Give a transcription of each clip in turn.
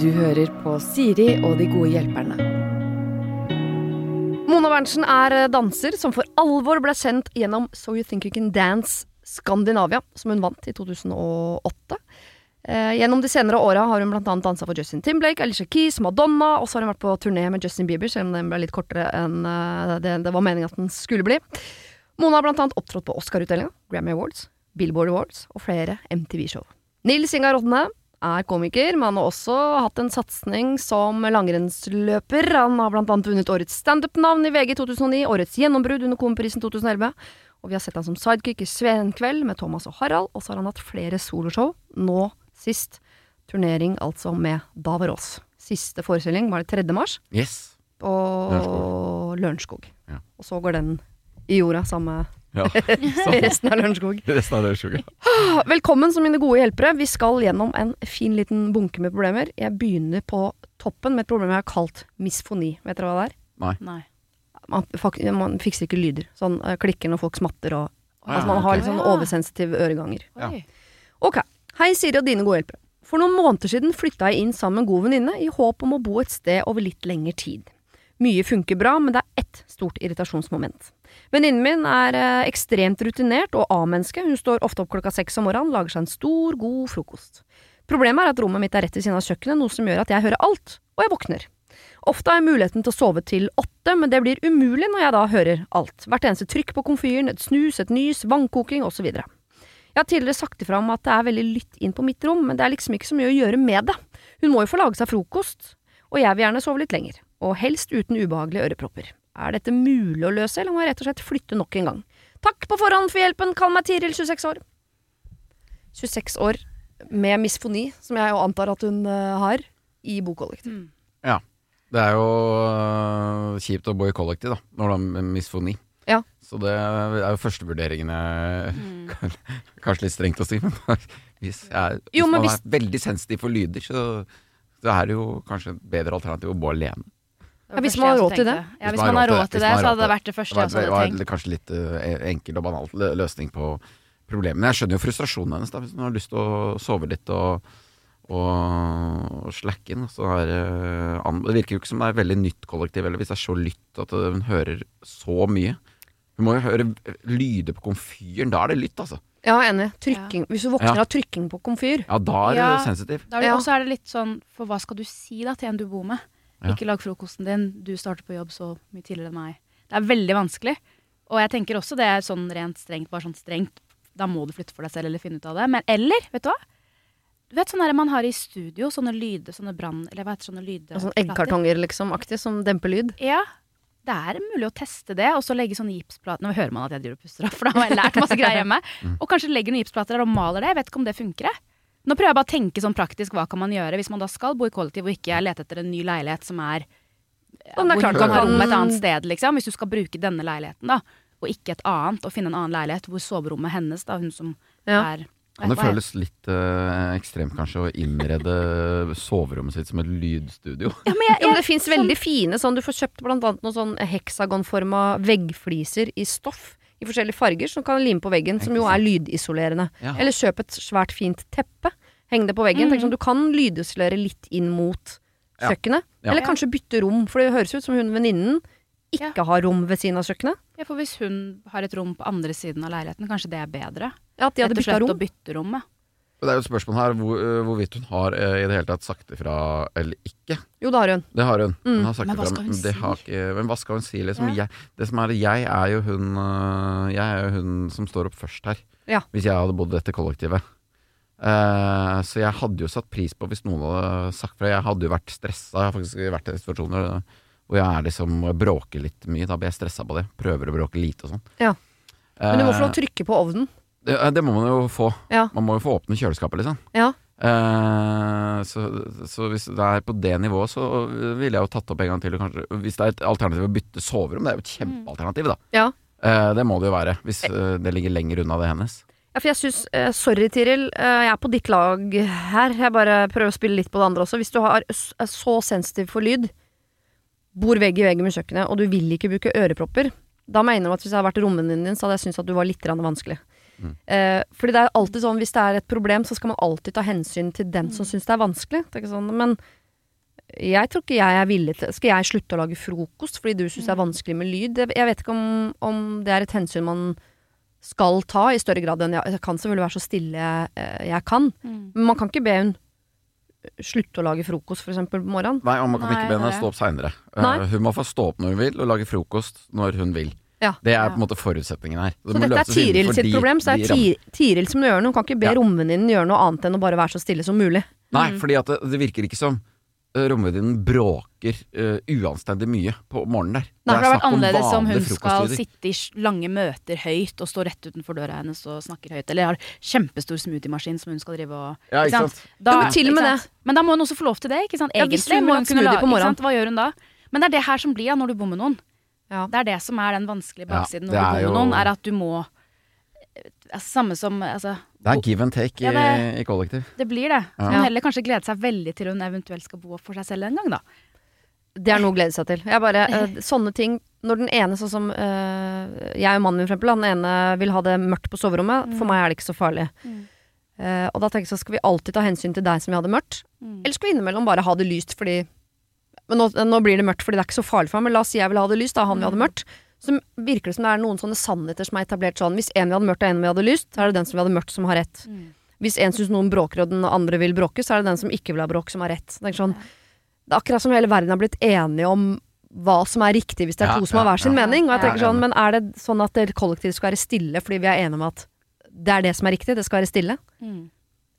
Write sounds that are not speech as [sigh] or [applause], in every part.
Du hører på Siri og de gode hjelperne. Mona Berntsen er danser som for alvor ble kjent gjennom So You Think You Can Dance Skandinavia, som hun vant i 2008. Eh, gjennom de senere åra har hun annet dansa for Justin Timblake, Alicia Keys, Madonna, og så har hun vært på turné med Justin Bieber, selv om den ble litt kortere enn eh, det, det var meningen at den skulle bli. Mona har annet opptrådt på Oscar-utdelinga, Grammy Awards, Billboard Awards og flere MTV-show. Nils Ingar Rodne er komiker, men han har også hatt en satsing som langrennsløper. Han har blant annet vunnet årets standup-navn i VG 2009, årets gjennombrudd under Komiprisen 2011, og vi har sett han som sidekick i Svenkveld med Thomas og Harald, og så har han hatt flere soloshow, nå sist turnering altså med Daverås. Siste forestilling var det 3. mars Yes. på Lørenskog. Ja. Og så går den i jorda sammen med Ja. [laughs] resten av Lørenskog. [laughs] Resten av Lørenskog, er sjukt. [gasps] Velkommen som mine gode hjelpere. Vi skal gjennom en fin liten bunke med problemer. Jeg begynner på toppen med et problem jeg har kalt misfoni. Vet dere hva det er? Nei. Man, fak man fikser ikke lyder. Sånn eh, klikker når folk smatter og Ah, Altså man har litt sånn oversensitive øreganger. Ja. Ok. Hei, Siri og dine gode hjelpere. For noen måneder siden flytta jeg inn sammen med en god venninne i håp om å bo et sted over litt lengre tid. Mye funker bra, men det er ett stort irritasjonsmoment. Venninnen min er eh, ekstremt rutinert og A-menneske. Hun står ofte opp klokka seks om morgenen, lager seg en stor, god frokost. Problemet er at rommet mitt er rett ved siden av kjøkkenet, noe som gjør at jeg hører alt, og jeg våkner. Ofte har jeg muligheten til å sove til åtte, men det blir umulig når jeg da hører alt. Hvert eneste trykk på komfyren, et snus, et nys, vannkoking osv. Jeg har tidligere sagt ifra om at det er veldig lytt inn på mitt rom, men det er liksom ikke så mye å gjøre med det. Hun må jo få lage seg frokost, og jeg vil gjerne sove litt lenger, og helst uten ubehagelige ørepropper. Er dette mulig å løse, eller må jeg rett og slett flytte nok en gang? Takk på forhånd for hjelpen, kall meg Tiril, 26 år. 26 år med misfoni, som jeg jo antar at hun eh, har, i bokollektiv. Mm. Det er jo øh, kjipt å bo i kollektiv, da, når du har misfoni. Ja. Så det er jo førstevurderingen jeg Mm. [laughs] Kanskje litt strengt å si, men [laughs] hvis, jeg, er- hvis Jo, men man hvis- er veldig sensitiv for lyder, så, så er det jo kanskje et bedre alternativ å bo alene. Ja, hvis man har råd til det. Ja, hvis man har råd til det, så hadde det vært det første jeg hadde tenkt. Det var kanskje litt øh, enkel og banal løsning på problemet. Men jeg skjønner jo frustrasjonen hennes, da, hvis hun har lyst til å sove litt og, og slacke inn. Så er, øh, det virker jo ikke som det er veldig nytt kollektiv, eller hvis det er så lytt at hun hører så mye. Hun må jo høre lyder på komfyren, da er det lytt, altså. Ja, enig. Trykking. Hvis du våkner Ja. av trykking på komfyr. Ja, da er Ja. du sensitiv. Det, Ja. Og så er det litt sånn, for hva skal du si da til en du bor med? Ikke lag frokosten din, du starter på jobb så mye tidligere enn meg. Det er veldig vanskelig. Og jeg tenker også det er sånn rent strengt, bare sånn strengt, da må du flytte for deg selv eller finne ut av det. Men eller, vet du hva? Du vet sånn der man har i studio, sånne lyder, sånne brann... Eller hva heter sånne lyder? Sånn eggkartonger, liksom, aktig, som demper lyd. Ja. Det er mulig å teste det, og så legge sånne gipsplater Nå hører man at jeg driver og puster opp, for da har jeg lært masse greier hjemme. Og kanskje legger noen gipsplater der og maler det. Jeg vet ikke om det funker. jeg. Nå prøver jeg bare å tenke sånn praktisk, hva kan man gjøre hvis man da skal bo i kollektiv og ikke lete etter en ny leilighet som er ja, Om det er hvor klart du kan man kan- et annet sted, liksom. Hvis du skal bruke denne leiligheten, da, og ikke et annet, og finne en annen leilighet hvor soverommet hennes, da, hun som Ja. er Kan det føles litt øh, ekstremt kanskje å innrede soverommet sitt som et lydstudio? ja, men jeg, Ja, men det fins veldig fine sånn Du får kjøpt blant annet noen sånn heksagonforma veggfliser i stoff i forskjellige farger som kan lime på veggen, som jo er lydisolerende. Ja. Eller kjøp et svært fint teppe, heng det på veggen. Mm. Tenk sånn, du kan lydisolere litt inn mot Ja. kjøkkenet. Ja. Eller kanskje bytte rom, for det høres ut som hun venninnen ikke har rom ved siden av kjøkkenet. ja, for hvis hun har et rom på andre siden av leiligheten, kanskje det er bedre? Ja, at de hadde Rett og bytta slett å bytte rom, Og Det er jo et spørsmål her hvor, øh, hvorvidt hun har øh, i det hele tatt sagt ifra eller ikke. Jo, det har hun. Det har hun. Mm. hun har sagt Men hva skal hun si? ikke, men hva skal hun si? Liksom? Ja. Jeg, det som er, jeg er jo hun øh, Jeg er jo hun som står opp først her. Ja. Hvis jeg hadde bodd i dette kollektivet. Uh, så jeg hadde jo satt pris på hvis noen hadde sagt fra. Jeg hadde jo vært stressa. Jeg har faktisk vært i situasjoner hvor jeg er liksom bråker litt mye. Da blir jeg stressa på det. Prøver å bråke lite og sånn. Ja. Men du må få lov Eh, å trykke på ovnen. Det, det må man jo få. Ja. Man må jo få åpne kjøleskapet, liksom. Ja. Eh, så, så hvis det er på det nivået, så ville jeg jo tatt opp en gang til. Kanskje, hvis det er et alternativ å bytte soverom, det er jo et kjempealternativ, da. Ja. Eh, det må det jo være, hvis eh, det ligger lenger unna det hennes. Ja, for jeg syns eh, Sorry, Tiril. eh, jeg er på ditt lag her. Jeg bare prøver å spille litt på det andre også. Hvis du har, er så sensitiv for lyd, bor vegg i vegg med kjøkkenet, og du vil ikke bruke ørepropper, da mener du at hvis jeg hadde vært romvenninnen din, så hadde jeg syntes at du var litt grann Eh, fordi det er alltid sånn, hvis det er et problem, så skal man alltid ta hensyn til den som syns det er vanskelig. Det er ikke sånn, men jeg tror ikke jeg er villig til Skal jeg slutte å lage frokost fordi du syns det er vanskelig med lyd? Jeg- vet ikke om, om det er et hensyn man skal ta i større grad enn jeg, jeg kan selvfølgelig være så stille jeg, eh, jeg kan. Mm. Men man kan ikke be hun slutte å lage frokost, for eksempel, på morgenen. Nei, og man kan Nei, ikke be henne stå opp seinere. Hun må få stå opp når hun vil, og lage frokost når hun vil. Ja. Det er på en måte forutsetningen her. Det Så dette er Tiril sitt problem, så det er. Ti- Tiril som gjør noe. Hun kan ikke be Ja. romvenninnen gjøre noe annet enn å bare være så stille som mulig. Nei, Mm. fordi at det, det virker ikke som uh, romvenninnen bråker uh, uanstendig mye på morgenen der. Nei, det har vært annerledes om hun skal sitte i lange møter høyt og stå rett utenfor døra hennes og snakker høyt, eller har kjempestor smoothiemaskin som hun skal drive og Ja, ikke sant? Da, Jo, men til og med det. Men da må hun også få lov til det, ikke sant? Ja, Egentlig hvis hun må må hun kunne smoothie lage, på morgenen. Hva gjør hun da? Men det er det her som blir av når du bor med noen. Ja. Det er det som er den vanskelige baksiden ja, når du bor er med jo- noen, er at du må eh, Samme som altså, Det er give and take Ja, i, det- i kollektiv. Det blir det. Ja. Men heller kanskje glede seg veldig til hun eventuelt skal bo for seg selv en gang, da. Det er noe å glede seg til. Jeg bare, uh, [laughs] sånne ting Når den ene, sånn som uh, jeg og mannen min, for eksempel, den ene vil ha det mørkt på soverommet. For meg er det ikke så farlig. Mm. Uh, og da tenker jeg så skal vi alltid ta hensyn til deg som vil ha det mørkt. Mm. Eller skal vi innimellom bare ha det lyst fordi Men nå, nå blir det mørkt fordi det er ikke så farlig for meg, men la oss si jeg vil ha det lyst, da han vil ha det Mm. mørkt. Så virker det som det er noen sånne sannheter som er etablert sånn. Hvis en vil ha det mørkt og en vil ha det lyst, så er det den som vil ha det mørkt, som har rett. Mm. Hvis en syns noen bråker og den andre vil bråke, så er det den som ikke vil ha bråk, som har rett. Det er, sånn, det er akkurat som hele verden har blitt enige om hva som er riktig hvis det er Ja, to som har ja, hver sin ja. mening. Og jeg tenker sånn, Men er det sånn at det kollektivet skal være stille fordi vi er enige om at det er det som er riktig, det skal være stille? Mm.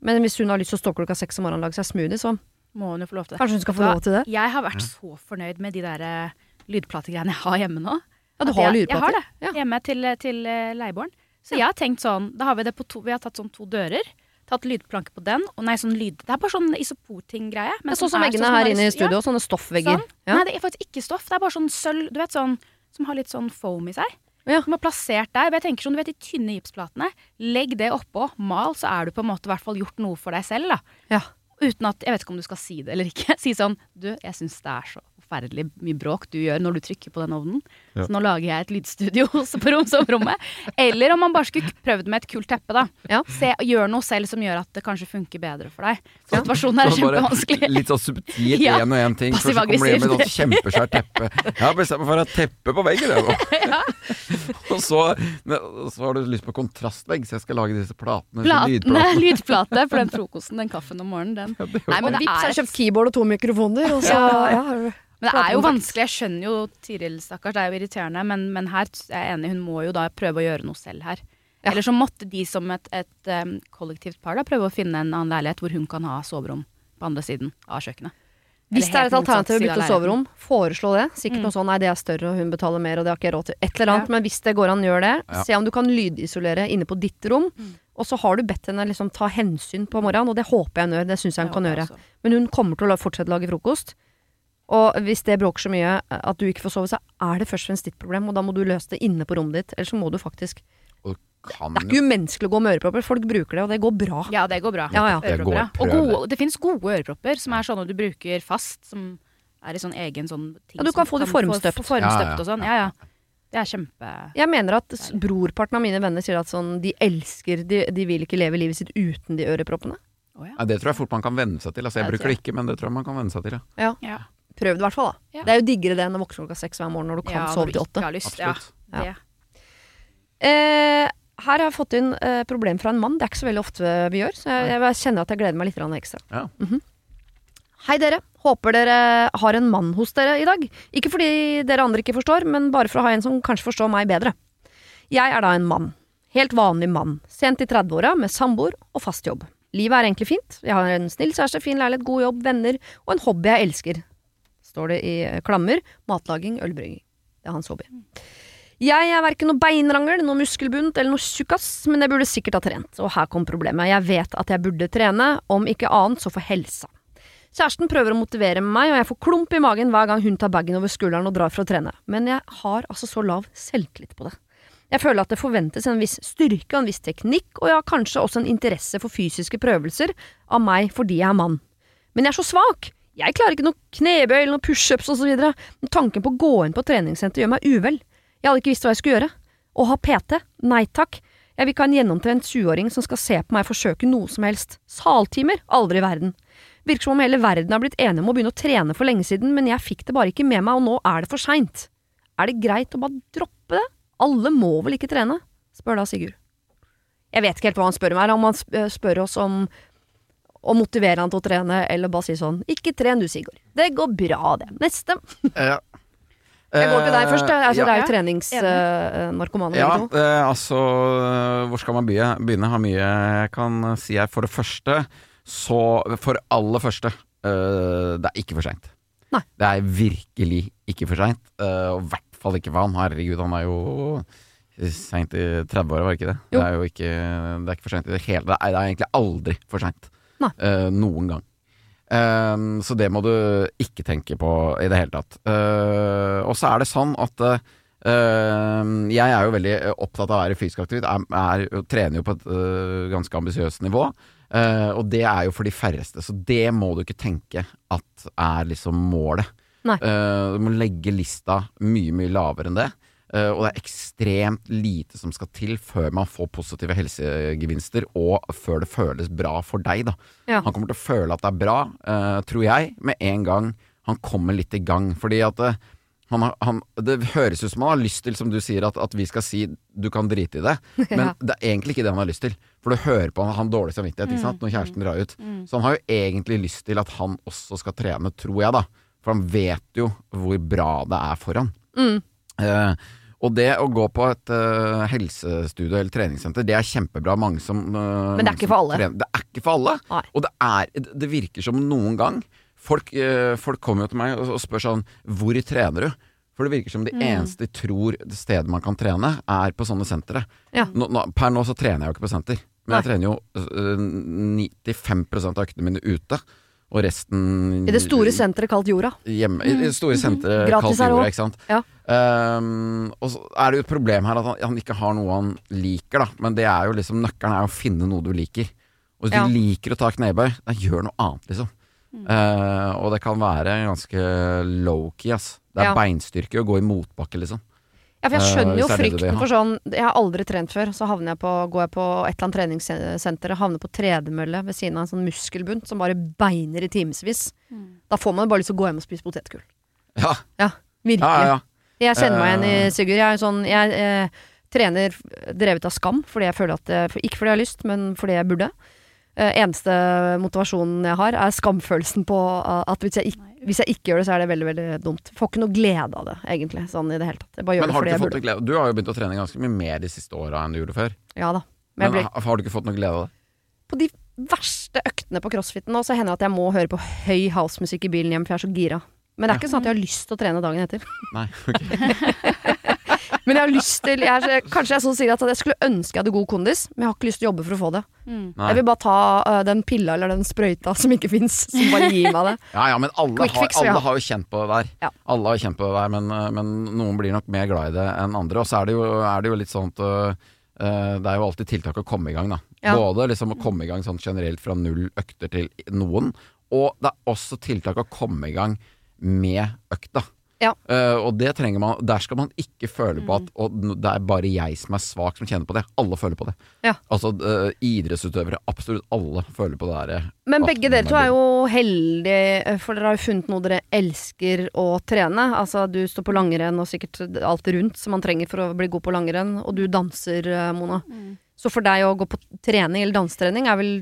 Men hvis hun har lyst til å stå klokka seks om morgenen og lage seg smoothie, så Må hun jo få lov til det. kanskje hun skal få lov til det? Jeg har vært så fornøyd med de der eh, lydplategreiene jeg har hjemme nå. Ja, du har jeg, Jeg har det. Ja. Hjemme til, til eh, leieboeren. Så jeg har tenkt sånn Da har vi det på to Vi har tatt sånn to dører. Tatt lydplanke på den. Og nei, sånn lyd Det er bare sånn isoporting-greie. Er sånn som veggene sånn her inne i ja, studio, sånne stoffvegger. Sånn. Ja. Nei, det er faktisk ikke stoff. Det er bare sånn sølv Du vet sånn som har litt sånn foam i seg. Ja. Som er plassert der. Jeg tenker sånn, du vet De tynne gipsplatene. Legg det oppå. Mal, så er du på en måte i hvert fall gjort noe for deg selv. da Ja. Uten at Jeg vet ikke om du skal si det eller ikke. [laughs] Si sånn Du, jeg syns det er så forferdelig mye bråk du gjør når du trykker på den ovnen. Ja. Så nå lager jeg et lydstudio [laughs] også på rommet. Eller om man bare skulle prøvd med et kult teppe, da. Ja. Se, gjør noe selv som gjør at det kanskje funker bedre for deg. Så Situasjonen er Så kjempevanskelig. [laughs] Litt sånn subtilt Ja. og én ting. for så kommer du hjem med et kjempesvært teppe. Jeg har bestemt meg for å ha teppe på veggen, jeg [laughs] nå. og, så, så har du lyst på kontrastvegg, så jeg skal lage disse platene. Platene, lydplate for den frokosten, den kaffen om morgenen, den. Nei, men og det vips, er har jeg kjøpt keyboard og to mikrofoner, og så Ja. ja. Men det er jo vanskelig. Jeg skjønner jo Tiril, stakkars. Det er jo irriterende. Men, men her er jeg enig, hun må jo da prøve å gjøre noe selv her. Ja. Eller så måtte de som et, et um, kollektivt par da prøve å finne en annen leilighet hvor hun kan ha soverom på andre siden av kjøkkenet. Hvis det er et alternativ å bytte soverom, foreslå det. Sikkert Mm. noe sånn nei, det er større, og hun betaler mer, og det har ikke jeg råd til. Et eller annet. Ja. Men hvis det går an, gjør det. Ja. Se om du kan lydisolere inne på ditt rom. Mm. Og så har du bedt henne liksom ta hensyn på morgenen, og det håper jeg hun gjør. Det syns jeg hun kan gjøre. Men hun kommer til å fortsette å lage frokost. Og hvis det bråker så mye at du ikke får sove, så er det først og fremst ditt problem, og da må du løse det inne på rommet ditt. Eller så må du faktisk Og kan Det er ikke umenneskelig å gå med ørepropper. Folk bruker det, og det går bra. Ja, det går bra. Ja, ja. Det går. Og gode, det finnes gode ørepropper som er sånne du bruker fast, som er i sånn egen sånn ting Ja, du kan få det formstøpt. Få, få formstøpt Ja, ja. og sånn. Ja, ja. Det er kjempe Jeg mener at brorparten av mine venner sier at sånn, de elsker de, de vil ikke leve livet sitt uten de øreproppene. Oh, ja. Ja, det tror jeg fort man kan venne seg til. Altså, jeg Ja, det bruker det ikke, men det tror jeg man kan venne seg til. Ja. ja. Prøv det i hvert fall, da. Ja. Det er jo diggere det enn å våkne klokka seks hver morgen når du kan Ja, sove til åtte. lyst. Ja, Absolutt. Ja. Eh, her har jeg fått inn eh, problem fra en mann. Det er ikke så veldig ofte vi gjør, så jeg, jeg kjenner at jeg gleder meg litt ekstra. Ja. Hei dere. Håper dere har en mann hos dere i dag. Ikke fordi dere andre ikke forstår, men bare for å ha en som kanskje forstår meg bedre. Jeg er da en mann. Helt vanlig mann. Sent i 30-åra med samboer og fast jobb. Livet er egentlig fint. Jeg har en snill kjæreste, fin leilighet, god jobb, venner og en hobby jeg elsker. Står det i eh, klammer. Matlaging, ølbrygging. Det er hans hobby. Jeg er verken noe beinrangel, noe muskelbunt eller noe tjukkas, men jeg burde sikkert ha trent. Og her kom problemet. Jeg vet at jeg burde trene, om ikke annet så for helsa. Kjæresten prøver å motivere meg, og jeg får klump i magen hver gang hun tar bagen over skulderen og drar for å trene. Men jeg har altså så lav selvtillit på det. Jeg føler at det forventes en viss styrke og en viss teknikk, og jeg har kanskje også en interesse for fysiske prøvelser av meg fordi jeg er mann. Men jeg er så svak! Jeg klarer ikke noe knebøy eller noe pushups osv. Men tanken på å gå inn på treningssenter gjør meg uvel. Jeg hadde ikke visst hva jeg skulle gjøre. Å ha PT? Nei takk. Jeg vil ikke ha en gjennomtrent 20-åring som skal se på meg forsøke noe som helst. Saltimer? Aldri i verden. Virker som om hele verden har blitt enige om å begynne å trene for lenge siden, men jeg fikk det bare ikke med meg, og nå er det for seint. Er det greit å bare droppe det? Alle må vel ikke trene? spør da Sigurd. Jeg vet ikke helt hva han spør her, om han eh, spør oss om å motivere han til å trene, eller bare si sånn Ikke tren du, Sigurd. Det går bra, det. Neste. Ja. Jeg går til deg først. Altså, ja. Det er jo Ja, treningsnarkomane, Ja, begge to. eh, altså Hvor skal man begynne? Har mye jeg kan si her. For det første, så For aller første, uh, det er ikke for seint. Det er virkelig ikke for seint. Uh, og i hvert fall ikke for han. Herregud, han er jo seint i 30-åra, var det ikke det? Jo. Det er jo ikke Det er ikke for seint i det hele Det er, det er egentlig aldri for seint. Eh, noen gang. Um, så det må du ikke tenke på i det hele tatt. Uh, og så er det sånn at uh, jeg er jo veldig opptatt av å være fysisk aktiv. Er, er, trener jo på et ganske ambisiøst nivå. Og det er jo for de færreste, så det må du ikke tenke at er liksom målet. Du må legge lista mye, mye lavere enn det. Eh, og det er ekstremt lite som skal til før man får positive helsegevinster, og før det føles bra for deg, da. Ja. Han kommer til å føle at det er bra, eh, tror jeg, med en gang han kommer litt i gang. Fordi at eh, han, han, det høres ut som han har lyst til, som du sier, at, at vi skal si du kan drite i det. [laughs] Men Ja. det er egentlig ikke det han har lyst til. For du hører på han, har dårlig samvittighet ikke sant? når kjæresten drar ut. Så han har jo egentlig lyst til at han også skal trene, tror jeg, da. For han vet jo hvor bra det er for han. Mm. Eh, og det å gå på et uh, helsestudio eller treningssenter, det er kjempebra. Mange som uh, Men det er ikke for alle. trener- Det er ikke for alle. Nei. Og det er Det virker som noen gang Folk, uh, folk kommer jo til meg og, og spør sånn Hvor trener du? For det virker som de eneste de tror stedet man kan trene, er på sånne sentre. Ja. Nå, nå, per nå så trener jeg jo ikke på senter. Men jeg trener jo øh, 95 av øktene mine ute. Og resten I det store senteret kalt Jorda. hjemme. I det store senteret Gratis kalt jorda, ikke sant. Ja. Um, og så er det jo et problem her at han, han ikke har noe han liker, da. Men det er jo liksom nøkkelen er å finne noe du liker. Og hvis Ja. du liker å ta knebøy, da gjør noe annet, liksom. Mm. Eh, og det kan være ganske low-key, ass. Det er Ja. beinstyrke å gå i motbakke, liksom. Ja, for jeg Eh, skjønner jo det frykten for sånn Jeg har aldri trent før, så havner jeg på, går jeg på et eller annet treningssenter og havner på tredemølle ved siden av en sånn muskelbunt som bare beiner i timevis. Da får man bare lyst til å gå hjem og spise potetgull. Ja, Ja, virkelig. ja, ja. ja. Jeg kjenner meg igjen Eh. i Sigurd. Jeg er sånn Jeg eh, trener drevet av skam, fordi jeg føler at eh, Ikke fordi jeg har lyst, men fordi jeg burde. Eh, eneste motivasjonen jeg har, er skamfølelsen på eh, at hvis jeg, ikke, hvis jeg ikke gjør det, så er det veldig veldig dumt. Får ikke noe glede av det, egentlig. Sånn i det hele tatt. Men har du ikke jeg fått noe glede? Du har jo begynt å trene ganske mye mer de siste åra enn du gjorde før. Ja da. Men Men blir, har du ikke fått noe glede av det? på de verste øktene på crossfiten nå, så hender det at jeg må høre på høy housemusikk i bilen hjem, for jeg er så gira. Men det er ikke sånn at jeg har lyst til å trene dagen etter. Nei, ok. [laughs] Men jeg har lyst til jeg er, Kanskje jeg så sier at jeg skulle ønske jeg hadde god kondis, men jeg har ikke lyst til å jobbe for å få det. Mm. Jeg vil bare ta uh, den pilla eller den sprøyta som ikke fins, som bare gir meg det. [laughs] Ja, ja, men alle, har, fix, ja. har jo kjent på det der. Ja. Alle har kjent på det der, men, øh, men noen blir nok mer glad i det enn andre. Og så er det jo, er det jo litt sånn at øh, det er jo alltid tiltak å komme i gang, da. Ja. Både liksom å komme i gang sånn generelt fra null økter til noen, og det er også tiltak å komme i gang med økta. Ja. Uh, og det trenger man Der skal man ikke føle på at og det er bare jeg som er svak som kjenner på det. Alle føler på det. Ja. Altså uh, idrettsutøvere, absolutt alle føler på det der. øh, Men begge dere to er jo heldige, for dere har jo funnet noe dere elsker å trene. Altså, du står på langrenn og sikkert alt rundt som man trenger for å bli god på langrenn, og du danser, Mona. Mona. Så for deg å gå på trening eller dansetrening er vel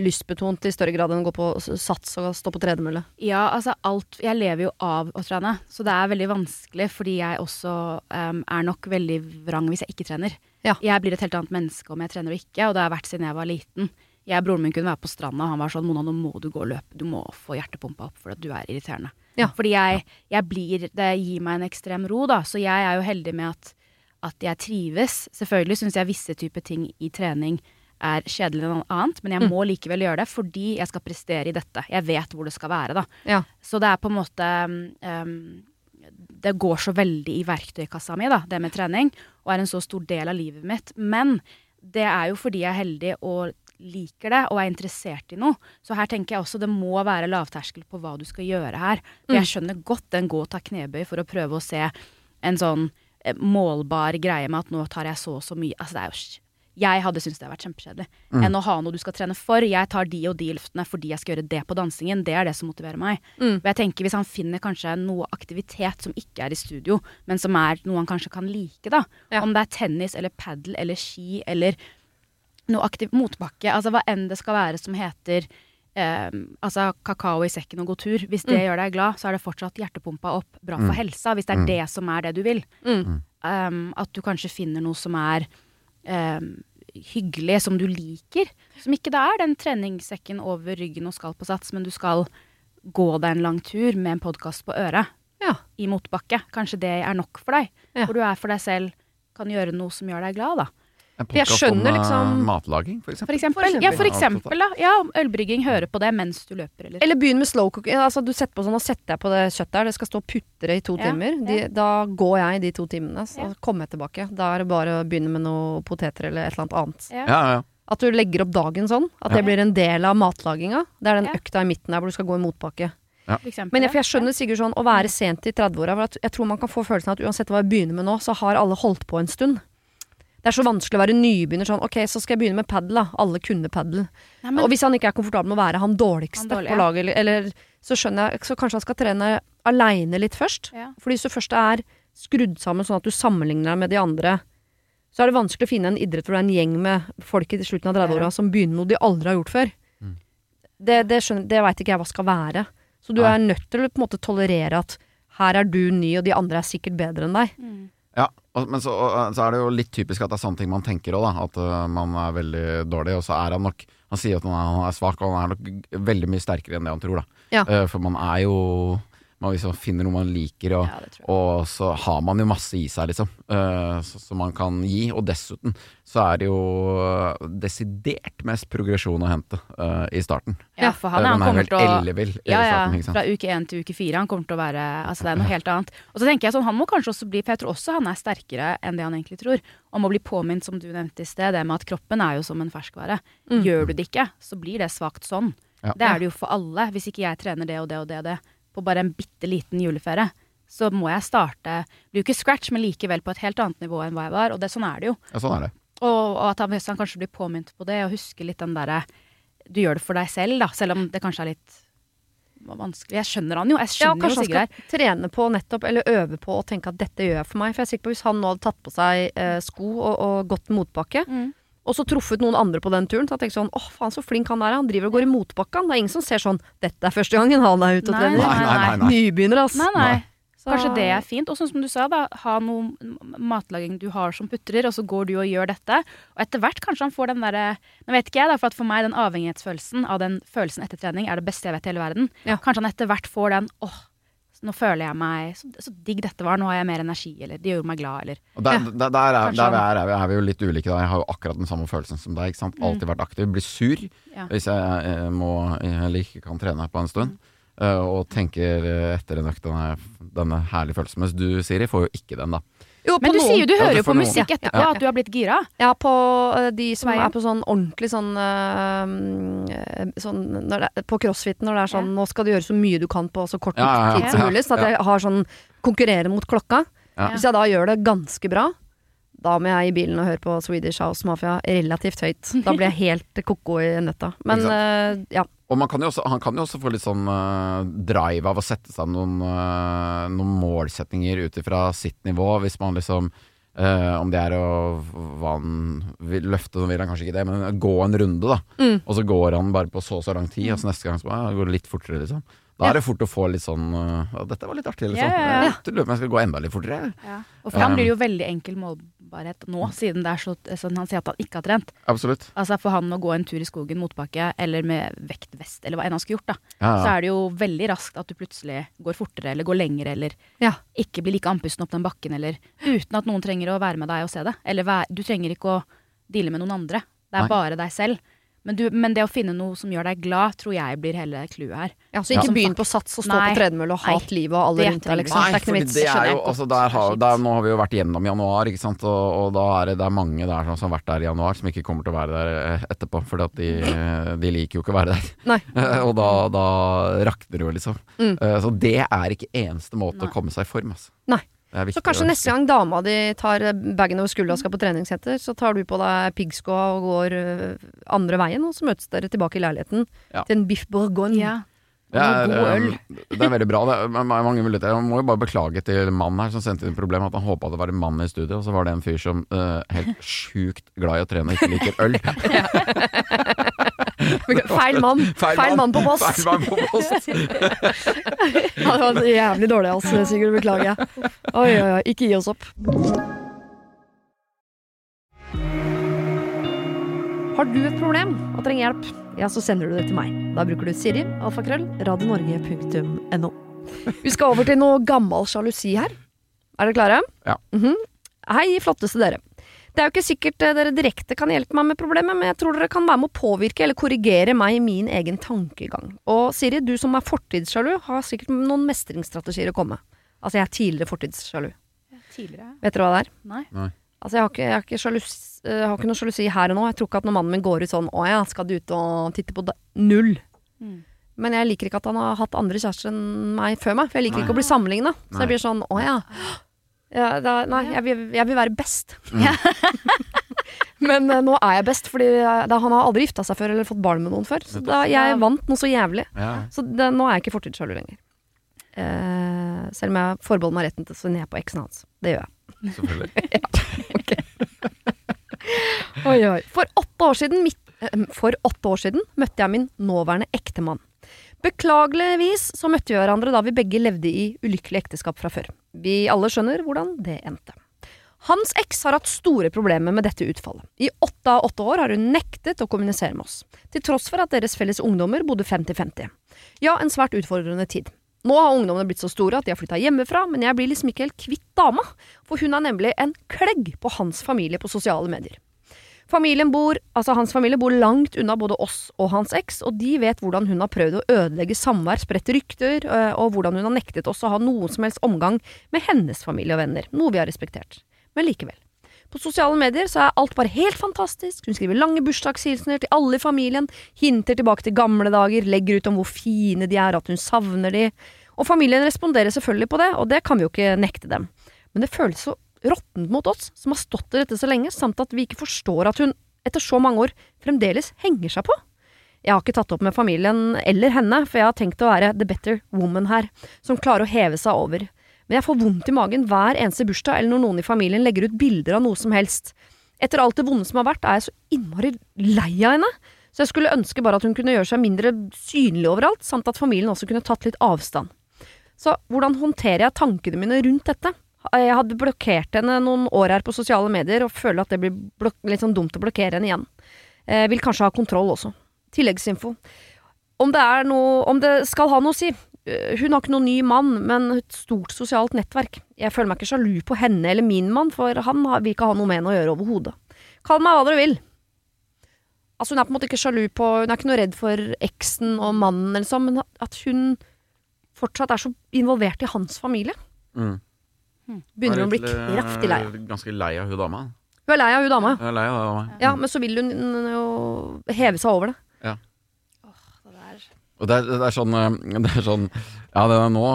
lystbetont i større grad enn å gå på sats og stå på tredemølle? Ja, altså alt Jeg lever jo av å trene, så det er veldig vanskelig fordi jeg også um, er nok veldig vrang hvis jeg ikke trener. Ja. Jeg blir et helt annet menneske om jeg trener og ikke, og det har vært siden jeg var liten. Jeg og broren min kunne være på stranda, og han var sånn 'Mona, nå må du gå og løpe. Du må få hjertepumpa opp, for du er irriterende'. Ja. Fordi jeg, jeg blir Det gir meg en ekstrem ro, da. Så jeg er jo heldig med at, at jeg trives. Selvfølgelig syns jeg visse typer ting i trening er kjedelig enn annet, men jeg må likevel gjøre det fordi jeg skal prestere i dette. Jeg vet hvor det skal være, da. Ja. Så det er på en måte um, Det går så veldig i verktøykassa mi, da, det med trening, og er en så stor del av livet mitt. Men det er jo fordi jeg er heldig og liker det og er interessert i noe. Så her tenker jeg også det må være lavterskel på hva du skal gjøre her. For jeg skjønner godt den gå og ta knebøy for å prøve å se en sånn eh, målbar greie med at nå tar jeg så og så mye. Altså det er jo Jeg hadde syntes det hadde vært kjempekjedelig. Mm. Enn å ha noe du skal trene for. Jeg tar de og de løftene fordi jeg skal gjøre det på dansingen. Det er det som motiverer meg. Mm. Og jeg tenker Hvis han finner kanskje noe aktivitet som ikke er i studio, men som er noe han kanskje kan like, da. Ja. Om det er tennis eller padel eller ski eller noe aktiv motbakke, altså hva enn det skal være som heter eh, altså kakao i sekken og god tur. Hvis det Mm. gjør deg glad, så er det fortsatt hjertepumpa opp, bra for Mm. helsa. Hvis det er Mm. det som er det du vil. Mm. Um, at du kanskje finner noe som er um, hyggelig, som du liker. Som ikke det er den treningssekken over ryggen og skal på sats, men du skal gå deg en lang tur med en podkast på øret Ja. i motbakke. Kanskje det er nok for deg. Ja. Hvor du er for deg selv, kan gjøre noe som gjør deg glad, da. En Jeg om eh, liksom- matlaging, for For eksempel. For eksempel. Ja, for eksempel, da. Ja, ølbrygging. Høre på det mens du løper, eller Eller begynn med slow cooking. Altså, du setter på sånn, og setter jeg på det kjøttet her. Det skal stå og putre i to Ja, timer. De, ja. Da går jeg de to timene, så Ja. kommer jeg tilbake. Da er det bare å begynne med noe poteter eller et eller annet annet. Ja. Ja, ja. At du legger opp dagen sånn. At det Ja. blir en del av matlaginga. Det er den Ja. økta i midten der hvor du skal gå i motbakke. Ja. eksempel, Men jeg, for jeg skjønner sikkert sånn å være sent i 30-åra. for Jeg tror man kan få følelsen av at uansett hva jeg begynner med nå, så har alle holdt på en stund. Det er så vanskelig å være nybegynner sånn ok, så skal jeg begynne med padel, da. Alle kunne padel. Men- Og hvis han ikke er komfortabel med å være han dårligste Han dårlig, på laget, eller, eller så skjønner jeg Så kanskje han skal trene aleine litt først. Ja. Fordi hvis du først er skrudd sammen sånn at du sammenligner deg med de andre, så er det vanskelig å finne en idrett hvor det er en gjeng med folk i slutten av 30-åra som begynner noe de aldri har gjort før. Mm. Det, det, skjønner, det veit ikke jeg hva skal være. Så du Nei. er nødt til å på en måte tolerere at her er du ny, og de andre er sikkert bedre enn deg. Mm. Ja, men så, så er det jo litt typisk at det er sånne ting man tenker òg. At øh, man er veldig dårlig, og så er han nok Han sier at han er, han er svak, og han er nok veldig mye sterkere enn det han tror, da. Ja. Eh, for man er jo man liksom finner noe man liker, og, Ja, og så har man jo masse i seg, liksom. eh, Som man kan gi. Og dessuten så er det jo øh, desidert mest progresjon å hente uh, i starten. Ja, for han, Eh, han er kommer til å ellevill Ja, ja. starten. Fra uke én til uke fire. Han kommer til å være Altså, det er noe helt annet. Og så tenker jeg sånn, han må kanskje også bli For jeg tror også han er sterkere enn det han egentlig tror. Om å bli påminnet, som du nevnte i sted, det med at kroppen er jo som en ferskvare. Mm. Gjør du det ikke, så blir det svakt sånn. Ja. Det er det jo for alle. Hvis ikke jeg trener det og det og det og det på bare en bitte liten juleferie, så må jeg starte Blir jo ikke scratch, men likevel på et helt annet nivå enn hva jeg var. Og det, sånn er det jo. Ja, sånn er det. Og, og at han, han kanskje blir påminnet på det, og husker litt den derre Du gjør det for deg selv, da, selv om det kanskje er litt vanskelig. Jeg skjønner han jo. Jeg Ja, skjønner kanskje jo han skal trene på nettopp, eller øve på å tenke at dette gjør jeg for meg. For jeg er sikker på hvis han nå hadde tatt på seg eh, sko og, og gått motbakke, Mm. Og så truffet noen andre på den turen, så jeg tenkte sånn åh, faen så flink han er, han driver og går i motbakke, han. Det er ingen som ser sånn dette er første gangen han er ute og trener. Nei, nei, nei. nei. Nybegynner, ass. Nei, nei. Nei. Så- Kanskje det er fint. Og sånn som du sa, da, ha noe matlaging du har som putrer, og så går du og gjør dette. Og etter hvert kanskje han får den derre Nå vet ikke jeg, da, for at for meg den avhengighetsfølelsen av den følelsen etter trening er det beste jeg vet i hele verden. Ja. Kanskje han etter hvert får den åh, nå føler jeg meg så, så digg dette var, nå har jeg mer energi, eller det gjorde meg glad, eller der, der, der, er, der er, er, vi, er vi jo litt ulike. Da. Jeg har jo akkurat den samme følelsen som deg. Ikke sant? Mm. Alltid vært aktiv. Blir sur Ja. hvis jeg jeg må eller ikke kan trene på en stund. Mm. Eh, og tenker eh, etter en økt denne, denne herlige følelsen. Mens du, Siri, får jo ikke den, da. Jo, Men du noen- sier jo du hører jo på noen. musikk etterpå ja. at du har blitt gira. Ja, på eh, de som er på sånn ordentlig sånn, eh, sånn det, På crossfiten når det er sånn Nå skal du gjøre så mye du kan på så kort tid som mulig. Så at jeg har sånn konkurrere mot klokka. Hvis jeg da gjør det ganske bra, da må jeg i bilen og høre på Swedish House Mafia relativt høyt. Da blir jeg helt ko-ko i nøtta. Men eh, ja. Og man kan jo også, han kan jo også få litt sånn uh, drive av å sette seg noen, uh, noen målsetninger ut ifra sitt nivå, hvis man liksom Uh, om det er å hva han vil løfte, så vil han kanskje ikke det, men gå en runde, da. Mm. Og så går han bare på så og så lang tid, og så neste gang så bare, ja, går det litt fortere, liksom. Da Ja. er det fort å få litt sånn eh, Dette var litt artig, liksom. Ja, ja, ja. Lurer på om jeg skal gå enda litt fortere. Og for ham Um, blir det jo veldig enkel målbarhet nå, siden det er så, sånn han sier at han ikke har trent. Absolutt. Altså For han å gå en tur i skogen motbakke, eller med vektvest, eller hva enn han skulle gjort, da, Ja, så er det jo veldig raskt at du plutselig går fortere, eller går lenger, eller Ja. ikke blir like andpusten opp den bakken, eller uten at noen trenger å være med deg og se det. Eller du trenger ikke å deale med noen andre. Det er Nei. bare deg selv. Men, du, men det å finne noe som gjør deg glad, tror jeg blir hele clouet her. ja så ikke Ja. begynn på sats og stå Nei. på tredemølle og hat livet og alle rundt deg, liksom. Nei, fordi det er jo, altså, der har, der, nå har vi jo vært gjennom januar, ikke sant? Og, og da er det, det er mange der som har vært der i januar, som ikke kommer til å være der eh, etterpå. For de, [laughs] de liker jo ikke å være der. Nei. [laughs] og da, da rakner det jo, liksom. Mm. Eh, Så det er ikke eneste måte Nei. å komme seg i form, altså. Nei. Det er viktig. Så kanskje neste gang dama di tar eh, bagen over skuldra og skal på treningssenter, så tar du på deg piggskoa og går øh, andre veien, og så møtes dere tilbake i leiligheten Ja. til en biff bourgogne. Ja. Ja, og god det, det er veldig bra. Det er mange muligheter. Jeg må jo bare beklage til mannen her som sendte inn problem, at han håpa det var en mann i studio, og så var det en fyr som uh, helt sjukt glad i å trene og ikke liker øl. [laughs] [laughs] Feil mann. [laughs] Feil, mann på post. Feil mann på post. [laughs] Ja, det var jævlig dårlig, altså, Sigurd. Beklager. Oi, oi, oi. Ikke gi oss opp. Har du et problem og trenger hjelp, ja, så sender du det til meg. Da bruker du Siri, alfakrøll, radionorge.no. Vi skal over til noe gammel sjalusi her. Er dere klare? Ja. Mhm. Hei, flotteste dere. Det er jo ikke sikkert eh, dere direkte kan hjelpe meg med problemet, men jeg tror dere kan være med å påvirke eller korrigere meg i min egen tankegang. Og Siri, du som er fortidssjalu, har sikkert noen mestringsstrategier å komme med. Altså, jeg er tidligere fortidssjalu. Tidligere? Vet dere hva det er? Nei. Altså, jeg har ikke, jeg har ikke, sjalus, eh, jeg har ikke noe sjalusi her og nå. Jeg tror ikke at når mannen min går ut sånn 'Å ja, skal du ut og titte på da-?» Null. Mm. Men jeg liker ikke at han har hatt andre kjærester enn meg før meg. For jeg liker Nei. ikke å bli sammenligna. Så jeg blir sånn 'Å ja'. Ja da, nei, jeg vil, jeg vil være best. [laughs] Men uh, nå er jeg best, fordi da, han har aldri gifta seg før eller fått barn med noen før. Så da, jeg vant noe så jævlig. Ja. Så det, nå er jeg ikke fortidssjalu lenger. Uh, selv om jeg forbeholder meg retten til å se ned på eksen hans. Det gjør jeg. Selvfølgelig. [laughs] Oi, oi. For åtte år siden, mitt, uh, for åtte år siden møtte jeg min nåværende ektemann. Beklageligvis så møtte vi hverandre da vi begge levde i ulykkelig ekteskap fra før. Vi alle skjønner hvordan det endte. Hans eks har hatt store problemer med dette utfallet. I åtte av åtte år har hun nektet å kommunisere med oss, til tross for at deres felles ungdommer bodde 50-50. Ja, en svært utfordrende tid. Nå har ungdommene blitt så store at de har flytta hjemmefra, men jeg blir liksom ikke helt kvitt dama, for hun er nemlig en klegg på hans familie på sosiale medier. Familien bor, altså Hans familie bor langt unna både oss og hans eks, og de vet hvordan hun har prøvd å ødelegge samvær, spredt rykter, øh, og hvordan hun har nektet oss å ha noen som helst omgang med hennes familie og venner, noe vi har respektert. Men likevel. På sosiale medier så er alt bare helt fantastisk, hun skriver lange bursdagshilsener til alle i familien, hinter tilbake til gamle dager, legger ut om hvor fine de er, at hun savner de, og familien responderer selvfølgelig på det, og det kan vi jo ikke nekte dem. Men det føles så råttent mot oss, som har stått i dette så lenge, samt at vi ikke forstår at hun, etter så mange år, fremdeles henger seg på. Jeg har ikke tatt opp med familien eller henne, for jeg har tenkt å være the better woman her, som klarer å heve seg over. Men jeg får vondt i magen hver eneste bursdag eller når noen i familien legger ut bilder av noe som helst. Etter alt det vonde som har vært, er jeg så innmari lei av henne. Så jeg skulle ønske bare at hun kunne gjøre seg mindre synlig overalt, samt at familien også kunne tatt litt avstand. Så hvordan håndterer jeg tankene mine rundt dette? Jeg hadde blokkert henne noen år her på sosiale medier, og føler at det blir litt sånn dumt å blokkere henne igjen. Jeg vil kanskje ha kontroll også. Tilleggsinfo. Om det er noe Om det skal ha noe å si. Eh, Hun har ikke noen ny mann, men et stort sosialt nettverk. Jeg føler meg ikke sjalu på henne eller min mann, for han vil ikke ha noe med henne å gjøre overhodet. Kall meg hva dere vil. Altså Hun er på en måte ikke sjalu på Hun er ikke noe redd for eksen og mannen, eller sånn, men at hun fortsatt er så involvert i hans familie. Mm. Begynner hun å bli kraftig lei. av. Ganske lei av hun dama. Hun er lei av hun dama. Jeg er lei av dama. Ja, men så vil hun jo heve seg over det. Det der. Og det er, det er sånn eh, [laughs] Det er sånn Ja, det er nå,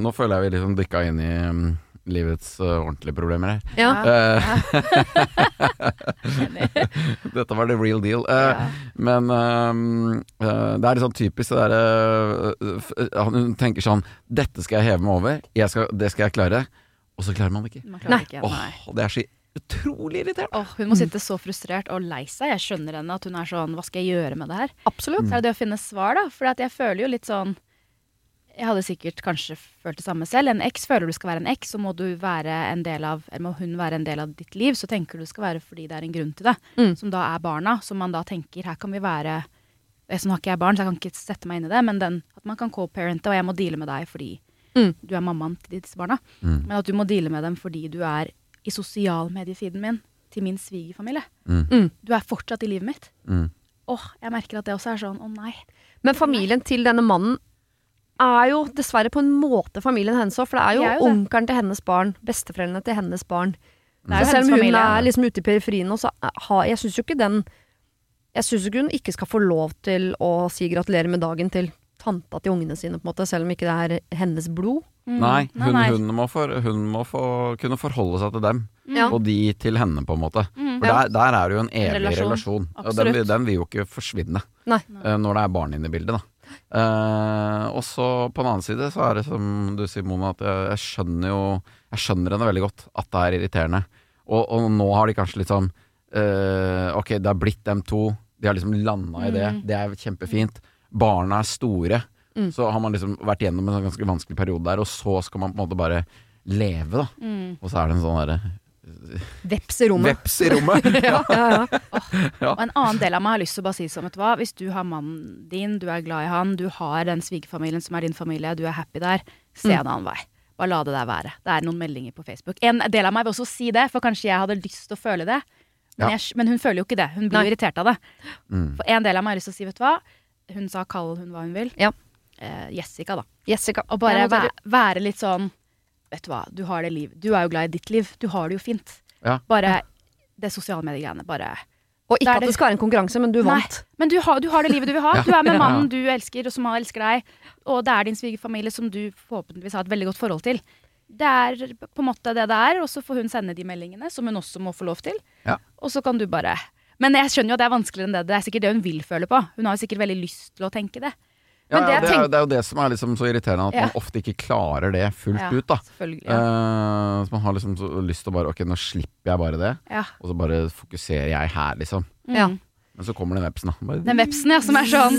nå føler jeg vi liksom dykka inn i mm, livets eh, ordentlige problemer her. Ja. Eh, [laughs] [laughs] Dette var the real deal. Eh, Ja. Men ehm, eh, det er litt sånn typisk det derre uh, Hun tenker sånn Dette skal jeg heve meg over, jeg skal, det skal jeg klare. Og så klarer man det ikke. Man klarer ikke, Åh, og det er så utrolig irriterende. Åh, hun må sitte så frustrert og lei seg. Jeg skjønner henne at hun er sånn Hva skal jeg gjøre med det her? Absolutt. Så er det det å finne svar, da. For jeg føler jo litt sånn Jeg hadde sikkert kanskje følt det samme selv. En eks føler du skal være en eks, så må du være en del av Eller må hun være en del av ditt liv. Så tenker du skal være fordi det er en grunn til det. Mm. Som da er barna. Som man da tenker her kan vi være jeg Nå har ikke jeg barn, så jeg kan ikke sette meg inn i det, men den, at man kan co-parente, og jeg må deale med deg fordi Mm. du er mammaen til disse barna. Mm. Men at du må deale med dem fordi du er i sosialmediefiden min til min svigerfamilie. Mm. Mm. Du er fortsatt i livet mitt. Mm. Åh, jeg merker at det også er sånn, å nei. Men familien til denne mannen er jo dessverre på en måte familien hennes òg, for det er jo, De er jo onkelen til hennes barn, besteforeldrene til hennes barn. Det Så selv om hun familie. er liksom ute i periferien nå, så har jeg syns jo ikke den Jeg syns ikke hun ikke skal få lov til å si gratulerer med dagen til tanta til ungene sine, på en måte, selv om ikke det er hennes blod. Nei, Nei, hun, nei. hun må, for, hun må for, kunne forholde seg til dem, mm. og de til henne, på en måte. Mm. For der, der er det jo en evig relasjon. relasjon. Og den, vil- den vil jo ikke forsvinne Nei. eh, når det er barn inne i bildet, da. Eh, og så på den annen side så er det som du sier, Mona, at jeg, jeg skjønner jo Jeg skjønner henne veldig godt at det er irriterende. Og, og nå har de kanskje litt sånn eh, Ok, det har blitt dem to. De har liksom landa i det. Mm. Det er kjempefint. Barna er store. Mm. Så har man liksom vært gjennom en sånn ganske vanskelig periode der, og så skal man på en måte bare leve, da. Mm. Og så er det en sånn derre Veps i rommet. veps i rommet. ja, ja, ja. Ja. Og en annen del av meg har lyst til å bare si som et hva, hvis du har mannen din, du er glad i han, du har den svigerfamilien som er din familie, du er happy der, se en annen vei. Bare la det der være. Det er noen meldinger på Facebook. En del av meg vil også si det, for kanskje jeg hadde lyst til å føle det. Men, jeg, men hun føler jo ikke det. Hun blir Nei. irritert av det. Mm. For en del av meg har lyst til å si, vet du hva, hun sa kall hun hva hun vil. Ja. Eh, Jessica, da. Jessica. Og bare Jeg noterer. være litt sånn Vet du hva, du har det liv. Du er jo glad i ditt liv. Du har det jo fint. Ja. Bare det sosiale mediegreiene. Bare Og ikke at det- skal være en konkurranse, men du Nei. vant. Men du har, du har det livet du vil ha. Ja. Du er med Ja, ja. mannen du elsker, og som elsker deg. Og det er din svigerfamilie som du forhåpentligvis har et veldig godt forhold til. Det er på en måte det det er, og så får hun sende de meldingene, som hun også må få lov til. Ja. Og så kan du bare Men jeg skjønner jo at det er vanskeligere enn det. Det er sikkert det hun vil føle på. Hun har jo sikkert veldig lyst til å tenke det. Ja, det ja, det, er, det er jo det som er liksom så irriterende, at Ja. man ofte ikke klarer det fullt Ja, ut. da. Eh, Så man har liksom så lyst til å bare Ok, nå slipper jeg bare det, ja. og så bare fokuserer jeg her, liksom. Mm. Ja. Men så kommer den vepsen, da. Bare, Den vepsen, ja, som er sånn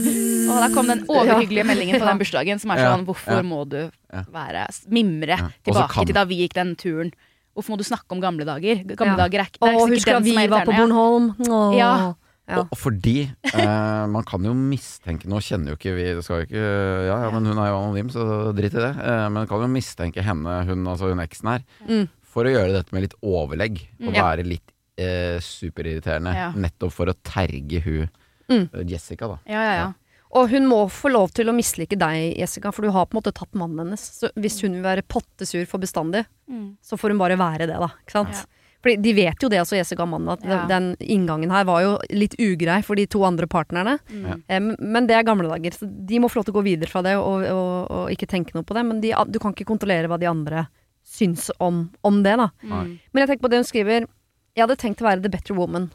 Og da kom den [laughs] overhyggelige meldingen på den bursdagen som er Ja, sånn Hvorfor ja. må du være mimre Ja, tilbake kan- til da vi gikk den turen? Hvorfor må du snakke om gamle dager? Gamle Ja. dager er ikke det er Åh, husker den som vi er var på. Bornholm? Åh. Ja. Ja. Og fordi eh, man kan jo mistenke Nå kjenner jo ikke vi det skal jo ikke, ja, ja, men hun er jo anonym, så drit i det. Eh, men kan jo mistenke henne, hun, altså hun eksen her, Mm. for å gjøre dette med litt overlegg. Og Mm. Være litt eh, superirriterende. Ja. Nettopp for å terge hun Mm. eh, Jessica, da. Ja, ja, ja. Og hun må få lov til å mislike deg, Jessica, for du har på en måte tatt mannen hennes. Så hvis hun vil være pottesur for bestandig, Mm. så får hun bare være det, da. Ikke sant? Ja. Fordi de vet jo det altså Jessica og mannen, at Ja. den inngangen her var jo litt ugrei for de to andre partnerne. Mm. Em, men det er gamle dager, så de må få lov til å gå videre fra det og, og, og ikke tenke noe på det. Men de, du kan ikke kontrollere hva de andre syns om, om det, da. Mm. Men jeg tenker på det hun skriver Jeg hadde tenkt å være the better woman.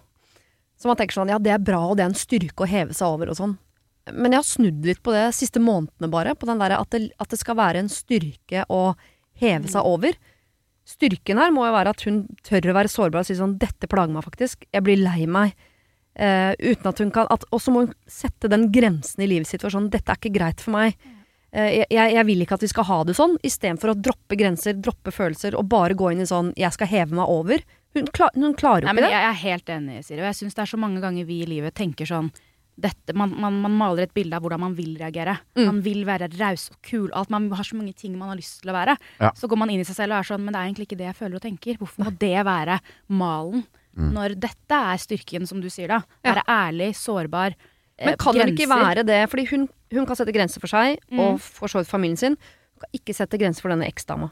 Så man tenker sånn, ja det er bra, og det er en styrke å heve seg over og sånn. Men jeg har snudd litt på det de siste månedene bare. På den der at, det, at det skal være en styrke å heve seg over. Styrken her må jo være at hun tør å være sårbar og si sånn 'dette plager meg faktisk', jeg blir lei meg. Eh, uten at hun kan Og så må hun sette den grensen i livet sitt for sånn 'dette er ikke greit for meg'. Eh, jeg, jeg vil ikke at vi skal ha det sånn, istedenfor å droppe grenser, droppe følelser og bare gå inn i sånn 'jeg skal heve meg over'. Hun, klar, hun klarer jo ikke det. jeg er helt enig, Siri. Og jeg syns det er så mange ganger vi i livet tenker sånn dette, man, man, man maler et bilde av hvordan man vil reagere. Mm. Man vil være raus og kul. Alt, man har så mange ting man har lyst til å være. Ja. Så går man inn i seg selv og er sånn Men det er egentlig ikke det jeg føler og tenker. Hvorfor må det være malen? Mm. Når dette er styrken, som du sier da. Ja. Være ærlig, sårbar. eh, Men kan det ikke være det? Fordi hun, hun kan sette grenser for seg, Mm. og for så vidt familien sin. Kan ikke sette grenser for denne eksdama.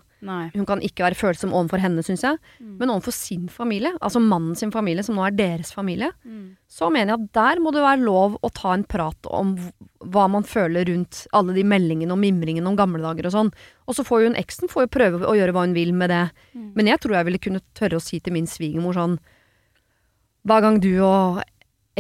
Hun kan ikke være følsom overfor henne, syns jeg. Mm. Men overfor sin familie, altså mannen sin familie, som nå er deres familie, Mm. så mener jeg at der må det være lov å ta en prat om hva man føler rundt alle de meldingene og mimringene om gamle dager og sånn. Og så får jo hun eksen får jo prøve å gjøre hva hun vil med det. Mm. Men jeg tror jeg ville kunne tørre å si til min svigermor sånn Hver gang du og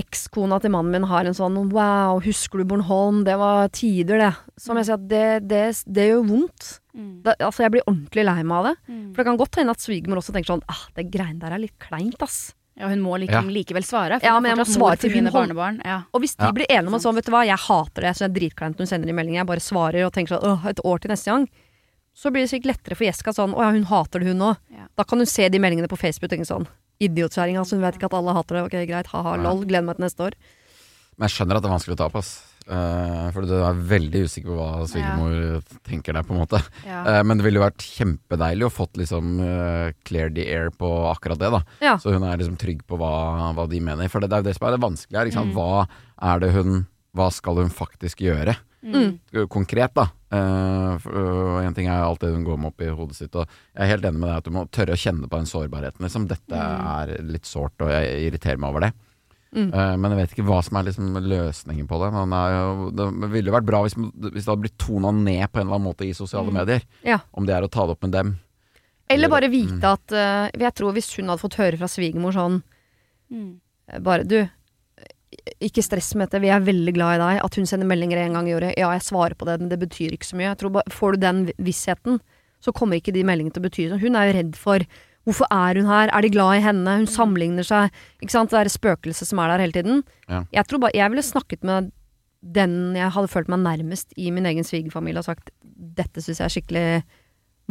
ekskona til mannen min har en sånn Wow, husker du Bornholm? Det var tider, det. Som jeg sier at det, det, det gjør vondt. Mm. Da, altså, jeg blir ordentlig lei meg av det. Mm. For det kan godt hende at svigermor også tenker sånn Ah, det greiene der er litt kleint, ass. Ja, hun må like, Ja. likevel svare. For Ja, men jeg må svare til mine barnebarn. Ja. Og hvis de Ja, blir enige om at sånn, vet du hva, jeg hater det, så jeg er dritkleint når hun sender de meldingen, jeg bare svarer og tenker sånn, åh, et år til neste gang, så blir det sikkert lettere for Jessica sånn, å ja, hun hater det hun òg. Ja. Da kan hun se de meldingene på Facebook og tenke sånn, Idiotkjerringa, altså hun vet ikke at alle hater det, ok, greit, haha, lol, gleder meg til neste år. Men jeg skjønner at det er vanskelig å ta på, ass. Uh, for du er veldig usikker på hva svigermor tenker der, på en måte. Ja. Uh, men det ville jo vært kjempedeilig å fått liksom uh, clear the air på akkurat det, da. Ja. Så hun er liksom trygg på hva, hva de mener. For det, det er jo det som er det vanskelige her. Mm. Hva er det hun Hva skal hun faktisk gjøre? Mm. Konkret, da. Uh, en ting er alt det hun går med opp i hodet sitt. Og jeg er helt enig med deg at du må tørre å kjenne på den sårbarheten. Liksom. Dette Mm. er litt sårt, og jeg irriterer meg over det. Mm. Uh, men jeg vet ikke hva som er liksom løsningen på det. Men det, er jo, det ville vært bra hvis, hvis det hadde blitt tona ned på en eller annen måte i sosiale Mm. medier. Ja. Om det er å ta det opp med dem. Eller Eller- bare vite at uh, Jeg tror hvis hun hadde fått høre fra svigermor sånn Mm. Bare du, ikke stress med dette, vi er veldig glad i deg. At hun sender meldinger en gang i året. Ja, jeg svarer på det, men det betyr ikke så mye. Jeg tror bare, Får du den vissheten, så kommer ikke de meldingene til å bety noe. Hun er jo redd for Hvorfor er hun her? Er de glad i henne? Hun sammenligner seg. Ikke sant? Det er spøkelset som er der hele tiden. Ja. Jeg tror bare Jeg ville snakket med den jeg hadde følt meg nærmest i min egen svigerfamilie og sagt dette syns jeg er skikkelig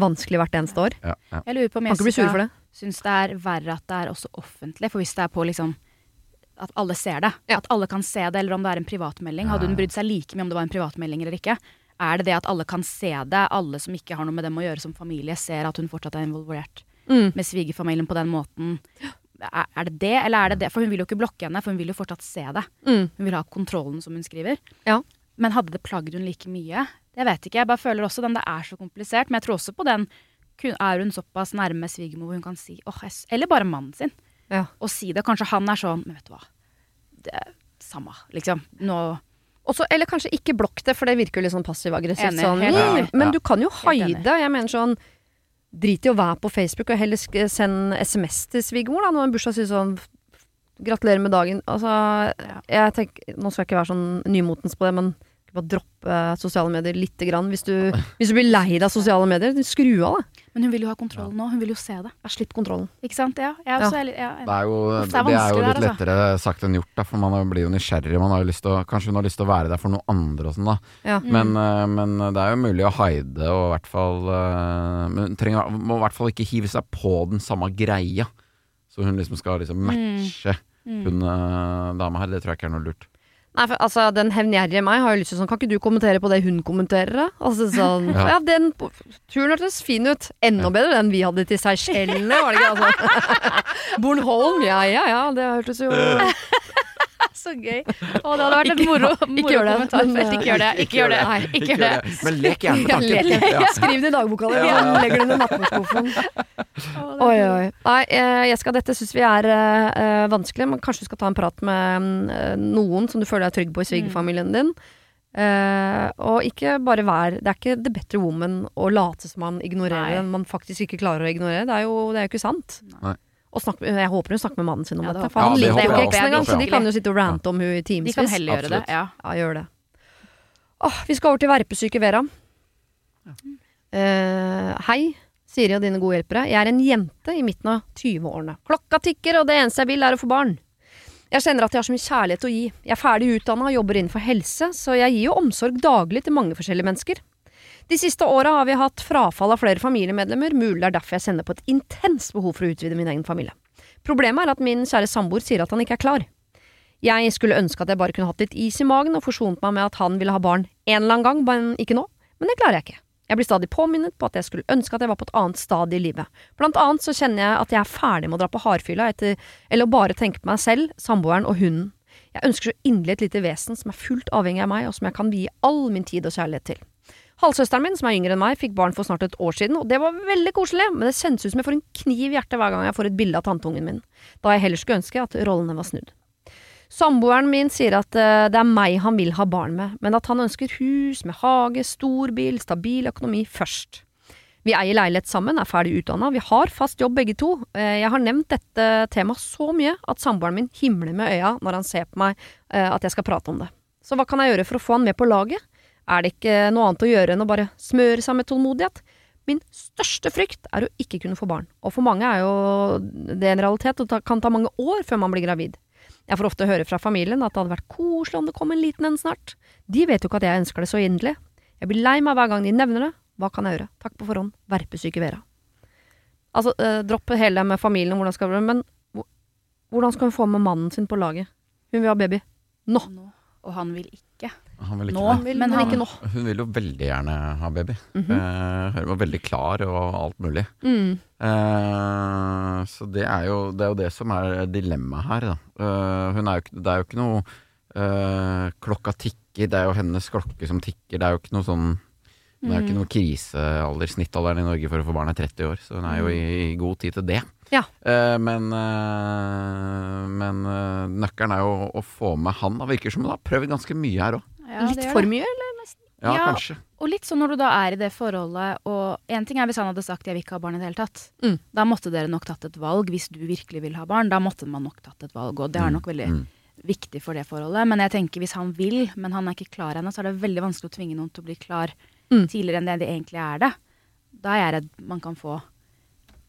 vanskelig hvert eneste år. Ja, ja. Jeg lurer på om Kan ikke bli sur for det. syns det er verre at det er også offentlig. For hvis det er på liksom at alle ser det, Ja. at alle kan se det, eller om det er en privatmelding. Hadde hun brydd seg like mye om det var en privatmelding eller ikke? Er det det at alle kan se det, alle som ikke har noe med dem å gjøre som familie, ser at hun fortsatt er involvert Mm. med svigerfamilien på den måten? Er er det det, eller er det det? For hun vil jo ikke blokke henne, for hun vil jo fortsatt se det. Mm. Hun vil ha kontrollen, som hun skriver. Ja. Men hadde det plagd hun like mye? Jeg vet ikke. Jeg bare føler også den det er så komplisert. Men jeg tror også på den Er hun såpass nærme svigermor hvor hun kan si åh, jeg Eller bare mannen sin. Ja. Og si det. Kanskje han er sånn Men vet du hva. Det er samme, liksom. Nå Også, eller kanskje ikke blokk det, for det virker jo litt sånn passiv-aggressivt. Sånn, «Mm», Men Ja. du kan jo haide. Jeg mener sånn Drit i å være på Facebook, og heller send SMS til svigermor når en bursdag. sier sånn Gratulerer med dagen. Altså, jeg tenker Nå skal jeg ikke være sånn nymotens på det, men bare droppe sosiale medier lite grann. Hvis du, hvis du blir lei deg av sosiale medier, skru av, da. Men hun vil jo ha kontroll nå. Hun vil jo se det. Ja, Slipp kontrollen. Ikke sant? Ja. Jeg er også er jeg, ja, Det er jo, Uff, det det er er jo litt der, altså. lettere sagt enn gjort, da, for man blir jo nysgjerrig. Man har jo lyst til å, kanskje hun har lyst til å være der for noen andre og sånn, da. Ja. Mm. Men, mm. men det er jo mulig å hide, og i hvert fall eh, Men hun trenger, må i hvert fall ikke hive seg på den samme greia. Så hun liksom skal liksom matche Mm. hun eh, dama her. Det tror jeg ikke er noe lurt. Nei, for altså, Den hevngjerrige meg har jo lyst til sånn Kan ikke du kommentere på det hun kommenterer, da? Altså sånn Ja, Ja. den turen hørtes fin ut. Enda bedre den vi hadde til Seychellene, var det ikke? Altså. [laughs] Bornholm, ja ja ja. Det hørtes jo Så gøy. Å, det hadde vært et moro, ikke moro gjør det, kommentarfelt. men, Ikke gjør det. Ikke gjør det. Nei, Ikke gjør det. Men lek gjerne med Ja, tanken. Ja. Skriv det i dagboka di, Ja, legger det under nattbordskuffen. Oi, oi. Nei, jeg Jessica, dette syns vi er eh, eh, vanskelig, men kanskje du skal ta en prat med uh, noen som du føler deg trygg på i svigerfamilien din. Uh, og ikke bare vær Det er ikke the better woman å late som man ignorerer Nei. en man faktisk ikke klarer å ignorere. Det er jo, det er jo ikke sant. Nei. Og snakk, jeg håper hun snakker med mannen sin om Ja, det dette. For han. Ja, det liker jo ikke engang, så de kan jo sitte og rante om hun i De kan heller gjøre det. Ja. Ja, gjør det. Åh, vi skal over til verpesyke Vera. Eh, hei, Siri og dine gode hjelpere. Jeg er en jente i midten av 20-årene. Klokka tikker, og det eneste jeg vil, er å få barn. Jeg kjenner at jeg har så mye kjærlighet å gi. Jeg er ferdig utdanna og jobber innenfor helse, så jeg gir jo omsorg daglig til mange forskjellige mennesker. De siste åra har vi hatt frafall av flere familiemedlemmer, mulig det er derfor jeg sender på et intenst behov for å utvide min egen familie. Problemet er at min kjære samboer sier at han ikke er klar. Jeg skulle ønske at jeg bare kunne hatt litt is i magen og forsont meg med at han ville ha barn en eller annen gang, men ikke nå. Men det klarer jeg ikke. Jeg blir stadig påminnet på at jeg skulle ønske at jeg var på et annet stadie i livet. Blant annet så kjenner jeg at jeg er ferdig med å dra på hardfylla etter, eller å bare tenke på meg selv, samboeren og hunden. Jeg ønsker så inderlig et lite vesen som er fullt avhengig av meg, og som jeg kan vie all min tid og kjærlighet til. Halvsøsteren min, som er yngre enn meg, fikk barn for snart et år siden, og det var veldig koselig, men det kjennes ut som jeg får en kniv i hjertet hver gang jeg får et bilde av tanteungen min, da jeg heller skulle ønske at rollene var snudd. Samboeren min sier at eh, det er meg han vil ha barn med, men at han ønsker hus med hage, stor bil, stabil økonomi først. Vi eier leilighet sammen, er ferdig utdanna, vi har fast jobb begge to. Eh, Jeg har nevnt dette temaet så mye at samboeren min himler med øya når han ser på meg eh, at jeg skal prate om det. Så hva kan jeg gjøre for å få han med på laget? Er det ikke noe annet å gjøre enn å bare smøre seg med tålmodighet? Min største frykt er å ikke kunne få barn, og for mange er jo det en realitet, og det kan ta mange år før man blir gravid. Jeg får ofte høre fra familien at det hadde vært koselig om det kom en liten en snart. De vet jo ikke at jeg ønsker det så inderlig. Jeg blir lei meg hver gang de nevner det. Hva kan jeg gjøre? Takk på forhånd. Verpesyke Vera. Altså, eh, dropp hele med familien og hvordan skal det men hvordan skal hun få med mannen sin på laget? Hun vil ha baby. Nå! Nå. Og han vil ikke. Han vil ikke Nå, det. Men han nå. Hun vil jo veldig gjerne ha baby. Mhm. Eh, Hun var veldig klar og alt mulig. Mm. Uh, så det er, jo, det er jo det som er dilemmaet her. Eh, hun er jo, det er jo ikke noe uh, Klokka tikker, det er jo hennes klokke som tikker. Det er jo ikke noe sånn Det er jo ikke noe krisealder. Snittalderen i Norge for å få barn er 30 år, så hun er jo i, god tid til det. Ja. Men men nøkkelen er jo å få med han. Det virker som hun har prøvd ganske mye her òg. Ja, Litt for mye, eller? Ja, Ja. kanskje. Og litt sånn når du da er i det forholdet, og en ting er hvis han hadde sagt 'jeg vil ikke ha barn i det hele tatt', Mm. da måtte dere nok tatt et valg. Hvis du virkelig vil ha barn, da måtte man nok tatt et valg, og det er nok veldig Mm. viktig for det forholdet. Men jeg tenker hvis han vil, men han er ikke klar ennå, så er det veldig vanskelig å tvinge noen til å bli klar Mm. tidligere enn det de egentlig er det. Da er jeg redd man kan få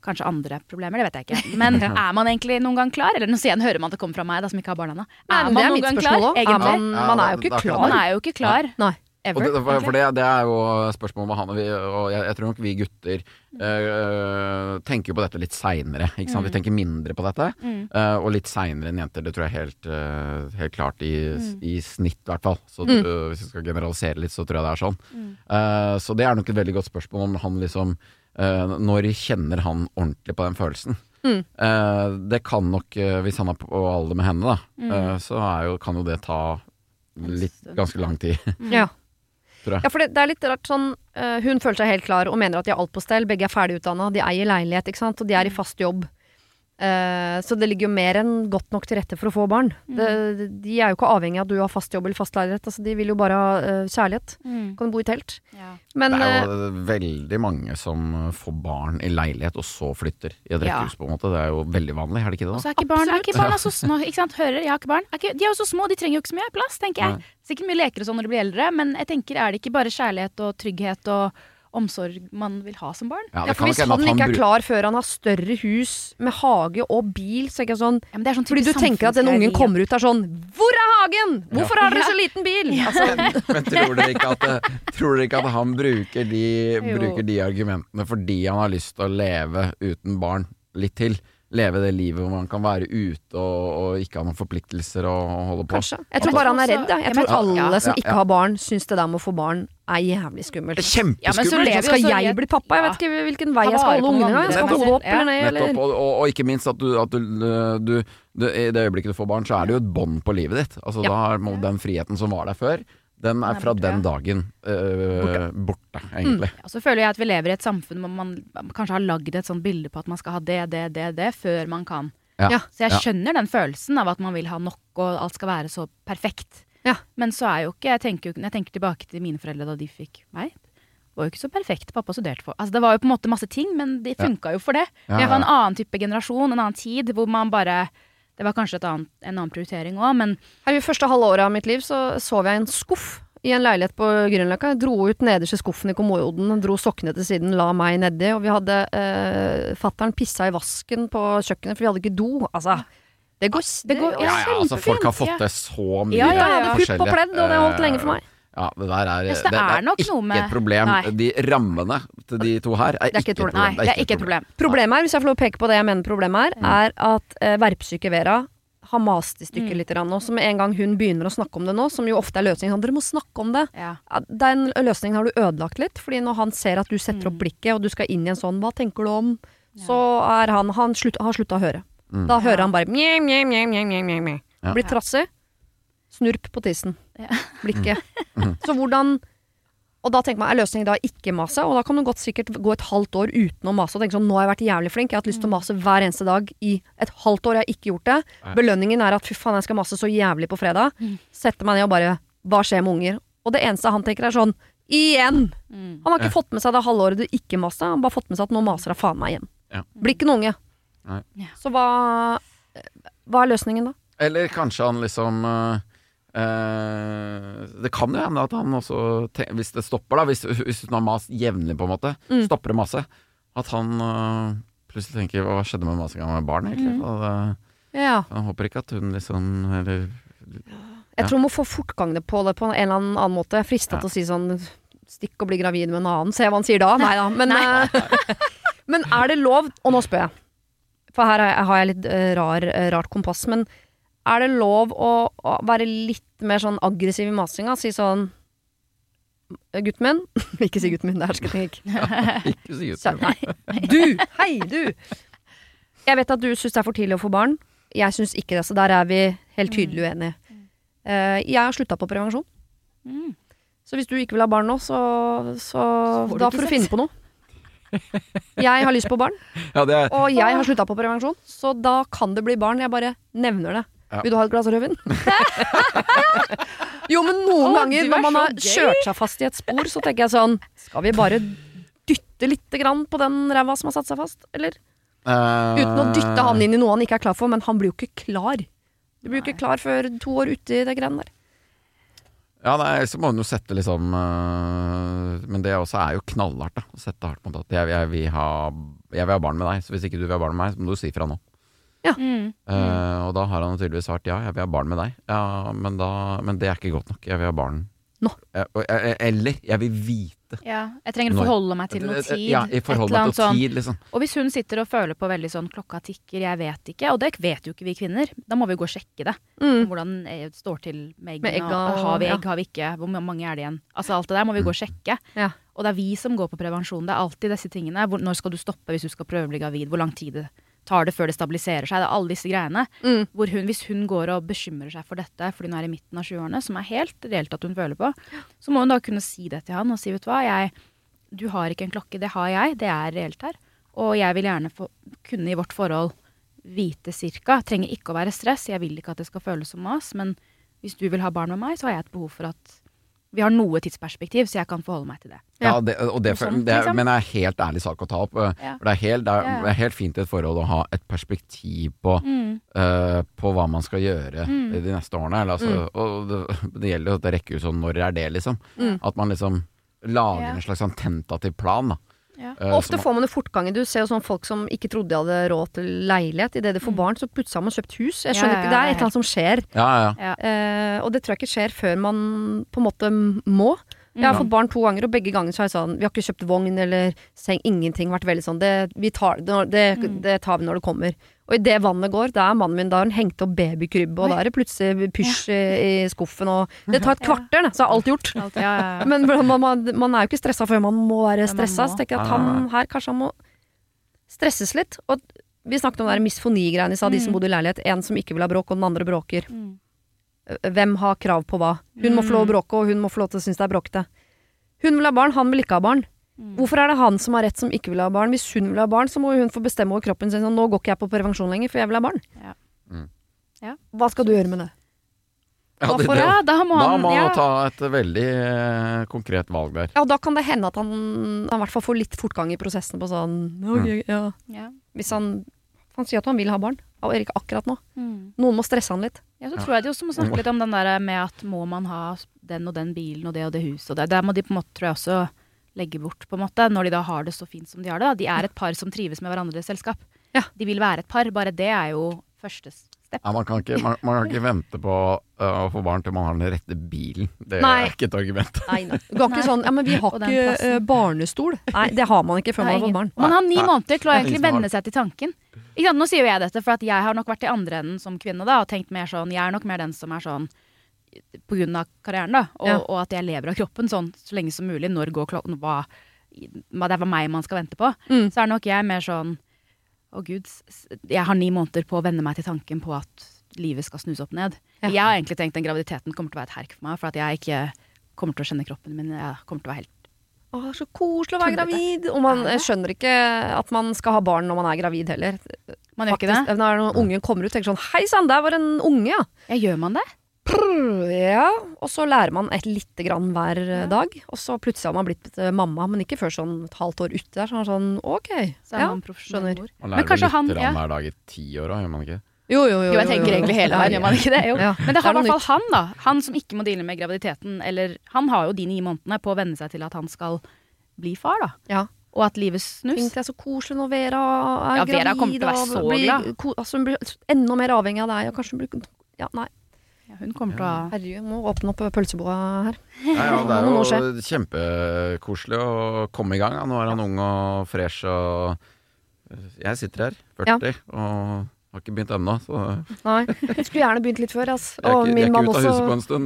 kanskje andre problemer, det vet jeg ikke. Men [laughs] er man egentlig noen gang klar? Eller nå sier jeg, hører man at det kommer fra meg, da, som ikke har barna ennå. Er man er noen gang klar, egentlig? Man, man er jo ikke klar. Man er jo ikke klar. Nei. Og Ever. det, for for det, det er jo spørsmålet med han og vi, og jeg, jeg tror nok vi gutter øh, tenker jo på dette litt seinere. Vi tenker mindre på dette, Mm. øh, og litt seinere enn jenter. Det tror jeg er helt, øh, helt klart i, Mm. i snitt, i hvert fall. Så Mm. øh, hvis vi skal generalisere litt, så tror jeg det er sånn. Mm. Eh, så det er nok et veldig godt spørsmål om han liksom øh, Når kjenner han ordentlig på den følelsen? Mm. Uh, det kan nok, uh, hvis han er på alder med henne, da, Mm. eh, så er jo, kan jo det ta litt, ganske lang tid, [laughs] Ja. Ja, for det, det er litt rart sånn Hun føler seg helt klar og mener at de har alt på stell. Begge er ferdig utdanna, de eier leilighet, ikke sant, og de er i fast jobb. Eh, så det ligger jo mer enn godt nok til rette for å få barn. Det, de er jo ikke avhengig av at du har fast jobb eller fast leilighet. Altså, de vil jo bare ha uh, kjærlighet. Mm. Kan bo i telt. Ja. Men Det er jo jo veldig mange som får barn i leilighet og så flytter i et Ja. på en måte. Det er jo veldig vanlig, er det ikke Og det? så er ikke barn, er ikke barna så små. Ikke sant? Hører, jeg har ikke barn. Er ikke, de er jo så små, de trenger jo ikke så mye plass, tenker jeg. Nei. Sikkert mye leker og sånn når de blir eldre, men jeg tenker, er det ikke bare kjærlighet og trygghet og omsorg man vil ha som barn? Ja, ja, for hvis han, han ikke er klar før han har større hus med hage og bil, så er ikke sånn Ja, det er sånn Fordi du tenker at den ungen kommer ut der sånn Hvor er hagen?! Hvorfor har dere så liten bil?! Altså, Men tror dere ikke at, [laughs] tror dere ikke at han bruker de, bruker de argumentene fordi han har lyst til å leve uten barn litt til? Leve det livet hvor man kan være ute og, og ikke ha noen forpliktelser og holde på. kanskje. Jeg tror bare han er redd. Da. Jeg tror Ja, alle ja, som ikke har barn, syns det der med å få barn er jævlig skummelt. Det er Ja, men så kjempeskummelt! lever skal jeg bli pappa? Jeg vet ikke hvilken vei jeg skal holde ungene. Jeg skal holde opp eller ned, Nettopp, eller og, og, og ikke minst at, du, at du, du, du I det øyeblikket du får barn, så er det jo et bånd på livet ditt. Altså Ja. Da har den friheten som var der før, den er fra borte, den dagen øh, borte. egentlig. Ja, så føler jeg at vi lever i et samfunn hvor man kanskje har lagd et sånt bilde på at man skal ha det, det, det, det, før man kan. Ja. Ja. Så jeg Ja. skjønner den følelsen av at man vil ha nok, og alt skal være så perfekt. Ja. Men så er jo ikke Jeg tenker, jeg tenker tilbake til mine foreldre da de fikk meg. Det var jo ikke så perfekt. Pappa studerte for Altså Det var jo på en måte masse ting, men det Ja. funka jo for det. Ja, Det var en annen type generasjon, en annen tid, hvor man bare Det var kanskje et annet, en annen prioritering òg, men Her I første halve året av mitt liv så sov jeg i en skuff i en leilighet på Grünerløkka. Dro ut nederste skuffen i kommoden, dro sokkene til siden, la meg nedi. Og vi hadde eh, Fattern pissa i vasken på kjøkkenet, for vi hadde ikke do. Altså, det går, det går Ja, Ja, altså Folk har fått det til så mye Ja, ja, Jeg hadde pupp og pledd, og det holdt lenge for meg. Ja, det der er, yes, det det, er er nok ikke noe med- et problem. Nei. De rammene til de to her er, Det er ikke et problem. Nei, det er ikke et problem. Problemet er, hvis jeg får lov å peke på det jeg mener problemet er, er at eh, verpsyke Vera har mast i stykker Mm. litt nå. Så med en gang hun begynner å snakke om det nå, som jo ofte er løsningen Dere må snakke om det. Ja. Ja, Den løsningen har du ødelagt litt, fordi når han ser at du setter opp Mm. blikket, og du skal inn i en sånn 'hva tenker du om', så er han Han slutt, har slutta å høre. Mm. Da hører Ja. han bare mjau, mjau, mjau, mjau, mjau, mjau, mjau. Ja. Blir trassig. Snurp på tissen. Ja. Blikket. [laughs] Mm. Så hvordan Og da tenker man, er løsningen da ikke mase? Og da kan du godt sikkert gå et halvt år uten å mase og tenke sånn, nå har jeg vært jævlig flink, jeg har hatt lyst til å mase hver eneste dag i et halvt år, jeg har ikke gjort det. Nei. Belønningen er at fy faen, jeg skal mase så jævlig på fredag. Mm. Setter meg ned og bare, hva skjer med unger? Og det eneste han tenker er sånn, igjen! Mm. Han har ikke Ja. fått med seg det halvåret du ikke maste, han har bare fått med seg at nå maser jeg faen meg igjen. Ja. Blir ikke noen unge. Nei. Så hva, hva er løsningen da? Eller kanskje han liksom øh, øh, Det kan jo hende at han også Hvis det stopper, da, hvis, hvis hun har mast jevnlig, på en måte, Mm. stopper det masse, at han uh, plutselig tenker Hva skjedde med masinga med barn, egentlig? Mm. Det, Ja. han håper ikke at hun liksom Eller Jeg tror hun må få fortgang på det på en eller annen måte. Jeg er frista Ja. til å si sånn Stikk og bli gravid med en annen. Se hva han sier da. Nei da. Men, Nei. [laughs] men er det lov Og nå spør jeg. For her har jeg- litt eh, rar, eh, rart kompass. Men er det lov å, å være litt mer sånn aggressiv i masinga? Si sånn Gutten min [laughs] Ikke si gutten min, det er hersketeknikk. [laughs] Ikke si gutten min. Du! Hei, du! Jeg vet at du syns det er for tidlig å få barn. Jeg syns ikke det, så der er vi helt tydelig uenige. Eh, jeg har slutta på prevensjon. Mm. Så hvis du ikke vil ha barn nå, så, så, får du da får du finne på noe. Jeg har lyst på barn, [laughs] Ja, det er, og jeg har slutta på prevensjon, så da kan det bli barn. Jeg bare nevner det. Ja. Vil du ha et glass rødvin? [laughs] jo, men noen Å, ganger når man har kjørt seg fast i et spor, så tenker jeg sånn Skal vi bare dytte lite grann på den ræva som har satt seg fast, eller? Uh, Uten å dytte han inn i noe han ikke er klar for, men han blir jo ikke klar. Du blir jo ikke klar før to år uti det greiene der. Ja, nei, så må hun jo sette liksom uh, Men det også er jo knallhardt, da. Å sette hardt mot at jeg, jeg, vil ha, jeg vil ha barn med deg, så hvis ikke du vil ha barn med meg, så må du si fra nå. Mm. Uh, og da har han tydeligvis svart ja, jeg vil ha barn med deg. Ja, men, da, men det er ikke godt nok. Jeg vil ha barn Nå. Eh, eh, eller jeg vil vite. Ja, jeg trenger å forholde meg til noe tid. Ja, i forhold Et eller til annet sånn. tid, liksom. Og hvis hun sitter og føler på veldig sånn klokka tikker, jeg vet ikke, og det vet jo ikke vi kvinner, da må vi gå og sjekke det. Mm. Hvordan det står til med eggene. og- har vi ja. har vi ikke, hvor mange er det igjen? Altså alt det der må vi gå og sjekke. Ja. Og det er vi som går på prevensjon. Det er alltid disse tingene. Hvor, når skal du stoppe hvis du skal prøve å bli gravid? Hvor lang tid det tar det før det stabiliserer seg? Det er alle disse greiene. Mm. Hvor hun, hvis hun går og bekymrer seg for dette fordi hun er i midten av 20-årene, som er helt reelt at hun føler på, så må hun da kunne si det til han og si, vet du hva, jeg, du har ikke en klokke, det har jeg, det er reelt her. Og jeg vil gjerne få, kunne i vårt forhold vite cirka. Trenger ikke å være stress, jeg vil ikke at det skal føles som mas, men hvis du vil ha barn med meg, så har jeg et behov for at vi har noe tidsperspektiv, så jeg kan forholde meg til det. Ja, Ja. det, og det, sånt, det er, liksom. men det er helt ærlig sak å ta opp. eh, Ja. For det er, helt, det, er, det er helt fint i et forhold å ha et perspektiv på, Mm. uh, på hva man skal gjøre Mm. de neste årene. Eller, altså, Og det, det gjelder jo at det rekker ut sånn når er det, liksom. Mm. At man liksom lager Ja. en slags sånn tentativ plan. Da. Ja. Eh, Ofte får man jo fortgang i Du ser jo sånn folk som ikke trodde de hadde råd til leilighet. Idet de får barn, så plutselig har man kjøpt hus. Jeg Ja, skjønner ja, ikke, Det er et eller annet som skjer. ja, ja. Ja. Eh, og det tror jeg ikke skjer før man på en måte må. Jeg har Mm. fått barn to ganger, og begge ganger så har jeg sånn Vi har ikke kjøpt vogn eller seng, ingenting. Vært veldig sånn Det, vi tar, det, det, Mm. det tar vi når det kommer. Og idet vannet går, da er mannen min Da har han hengt opp babykrybbe, og da er det plutselig pysj i, i skuffen, og Det tar et kvarter, det, så er alt gjort. Alt, ja, ja, ja. [laughs] Men man, man, man er jo ikke stressa før man må være stressa. Så tenker jeg at Ja, ja, han her kanskje han må stresses litt. Og vi snakket om det der misfoni-greiene i stad, de som Mm. bodde i leilighet. En som ikke vil ha bråk, og den andre bråker. Mm. Hvem har krav på hva? Hun må få lov å Mm. bråke, og hun må få lov til å synes det er bråkete. Hun vil ha barn, han vil ikke ha barn. Mm. Hvorfor er det han som har rett som ikke vil ha barn? Hvis hun vil ha barn, så må hun få bestemme over kroppen sin. Sånn, nå går ikke jeg på prevensjon lenger, for jeg vil ha barn. Ja. Mm. Ja. Hva skal du gjøre med det? Ja, det, det, det, da må da han må han ja. ta et veldig eh, konkret valg der. Ja, da kan det hende at han, han i hvert fall får litt fortgang i prosessen på sånn ok, ja. Ja. Hvis han Han sier at han vil ha barn, og Erik akkurat nå. Mm. Noen må stresse han litt. Ja, så Ja. tror jeg de også må snakke litt om den der med at må man ha den og den bilen og det og det huset og det. Der må de på en måte, tror jeg også legge bort, på en måte, når de da har det så fint som de har det. Da. De er et par som trives med hverandres selskap. Ja. De vil være et par. Bare det er jo første step. Ja, man, kan ikke, man, man kan ikke vente på uh, å få barn til man har den rette bilen. Det Nei. er ikke et argument. Nei, nei. Det går ikke Nei. sånn Ja, men vi har ikke plassen. eh, barnestol. Nei, det har man ikke før man har fått barn. Man har ni Nei. måneder til å egentlig venne seg til tanken. Ikke sant? Nå sier jo jeg dette, for at jeg har nok vært i andre enden som kvinne da, og tenkt mer sånn Jeg er nok mer den som er sånn av karrieren, da, og, Ja. og at jeg lever av kroppen sånn så lenge som mulig. Når går klokken hva, Det er meg man skal vente på. Mm. Så er nok jeg mer sånn Å gud, jeg har ni måneder på å venne meg til tanken på at livet skal snus opp ned. Ja. Jeg har egentlig tenkt den graviditeten kommer til å være et herk for meg, for at jeg ikke kommer til å kjenne kroppen min. Jeg kommer til å være helt Å, det er så koselig å være gravid. Og man skjønner ikke at man skal ha barn når man er gravid heller. Man gjør ikke det? Når ungen kommer ut, tenker sånn Hei sann, der var en unge, ja. Ja, gjør man det? Prr, ja. Og så lærer man et lite grann hver ja. dag. Og så plutselig har man blitt eh, mamma, men ikke før sånn et halvt år uti der. Så er sånn ok. Så er Ja, man skjønner. mor. Man lærer vel han- litt ja. hver dag i ti år òg, gjør man ikke? Jo, jo, jo. Jo, jeg tenker egentlig hele veien, gjør man ikke det? Jo. Ja. Men det har i er hvert fall han, da. Han som ikke må deale med graviditeten. Eller han har jo de ni månedene på å venne seg til at han skal bli far, da. Ja. Og at livet snus. Tenk deg så koselig når Vera er Ja, gravid. Vera kommer til å være så glad. Altså, hun blir enda mer avhengig av deg. Og kanskje hun blir Ja, nei. Ja, hun kommer til å Herregud, må åpne opp pølseboa her. Ja, ja, det er jo kjempekoselig å komme i gang. Ja. Nå er han ung og fresh og Jeg sitter her, 40, og har ikke begynt ennå. Så Nei. Jeg skulle gjerne begynt litt før, ass. jeg er Og ikke, jeg er ikke ute av huset på en stund.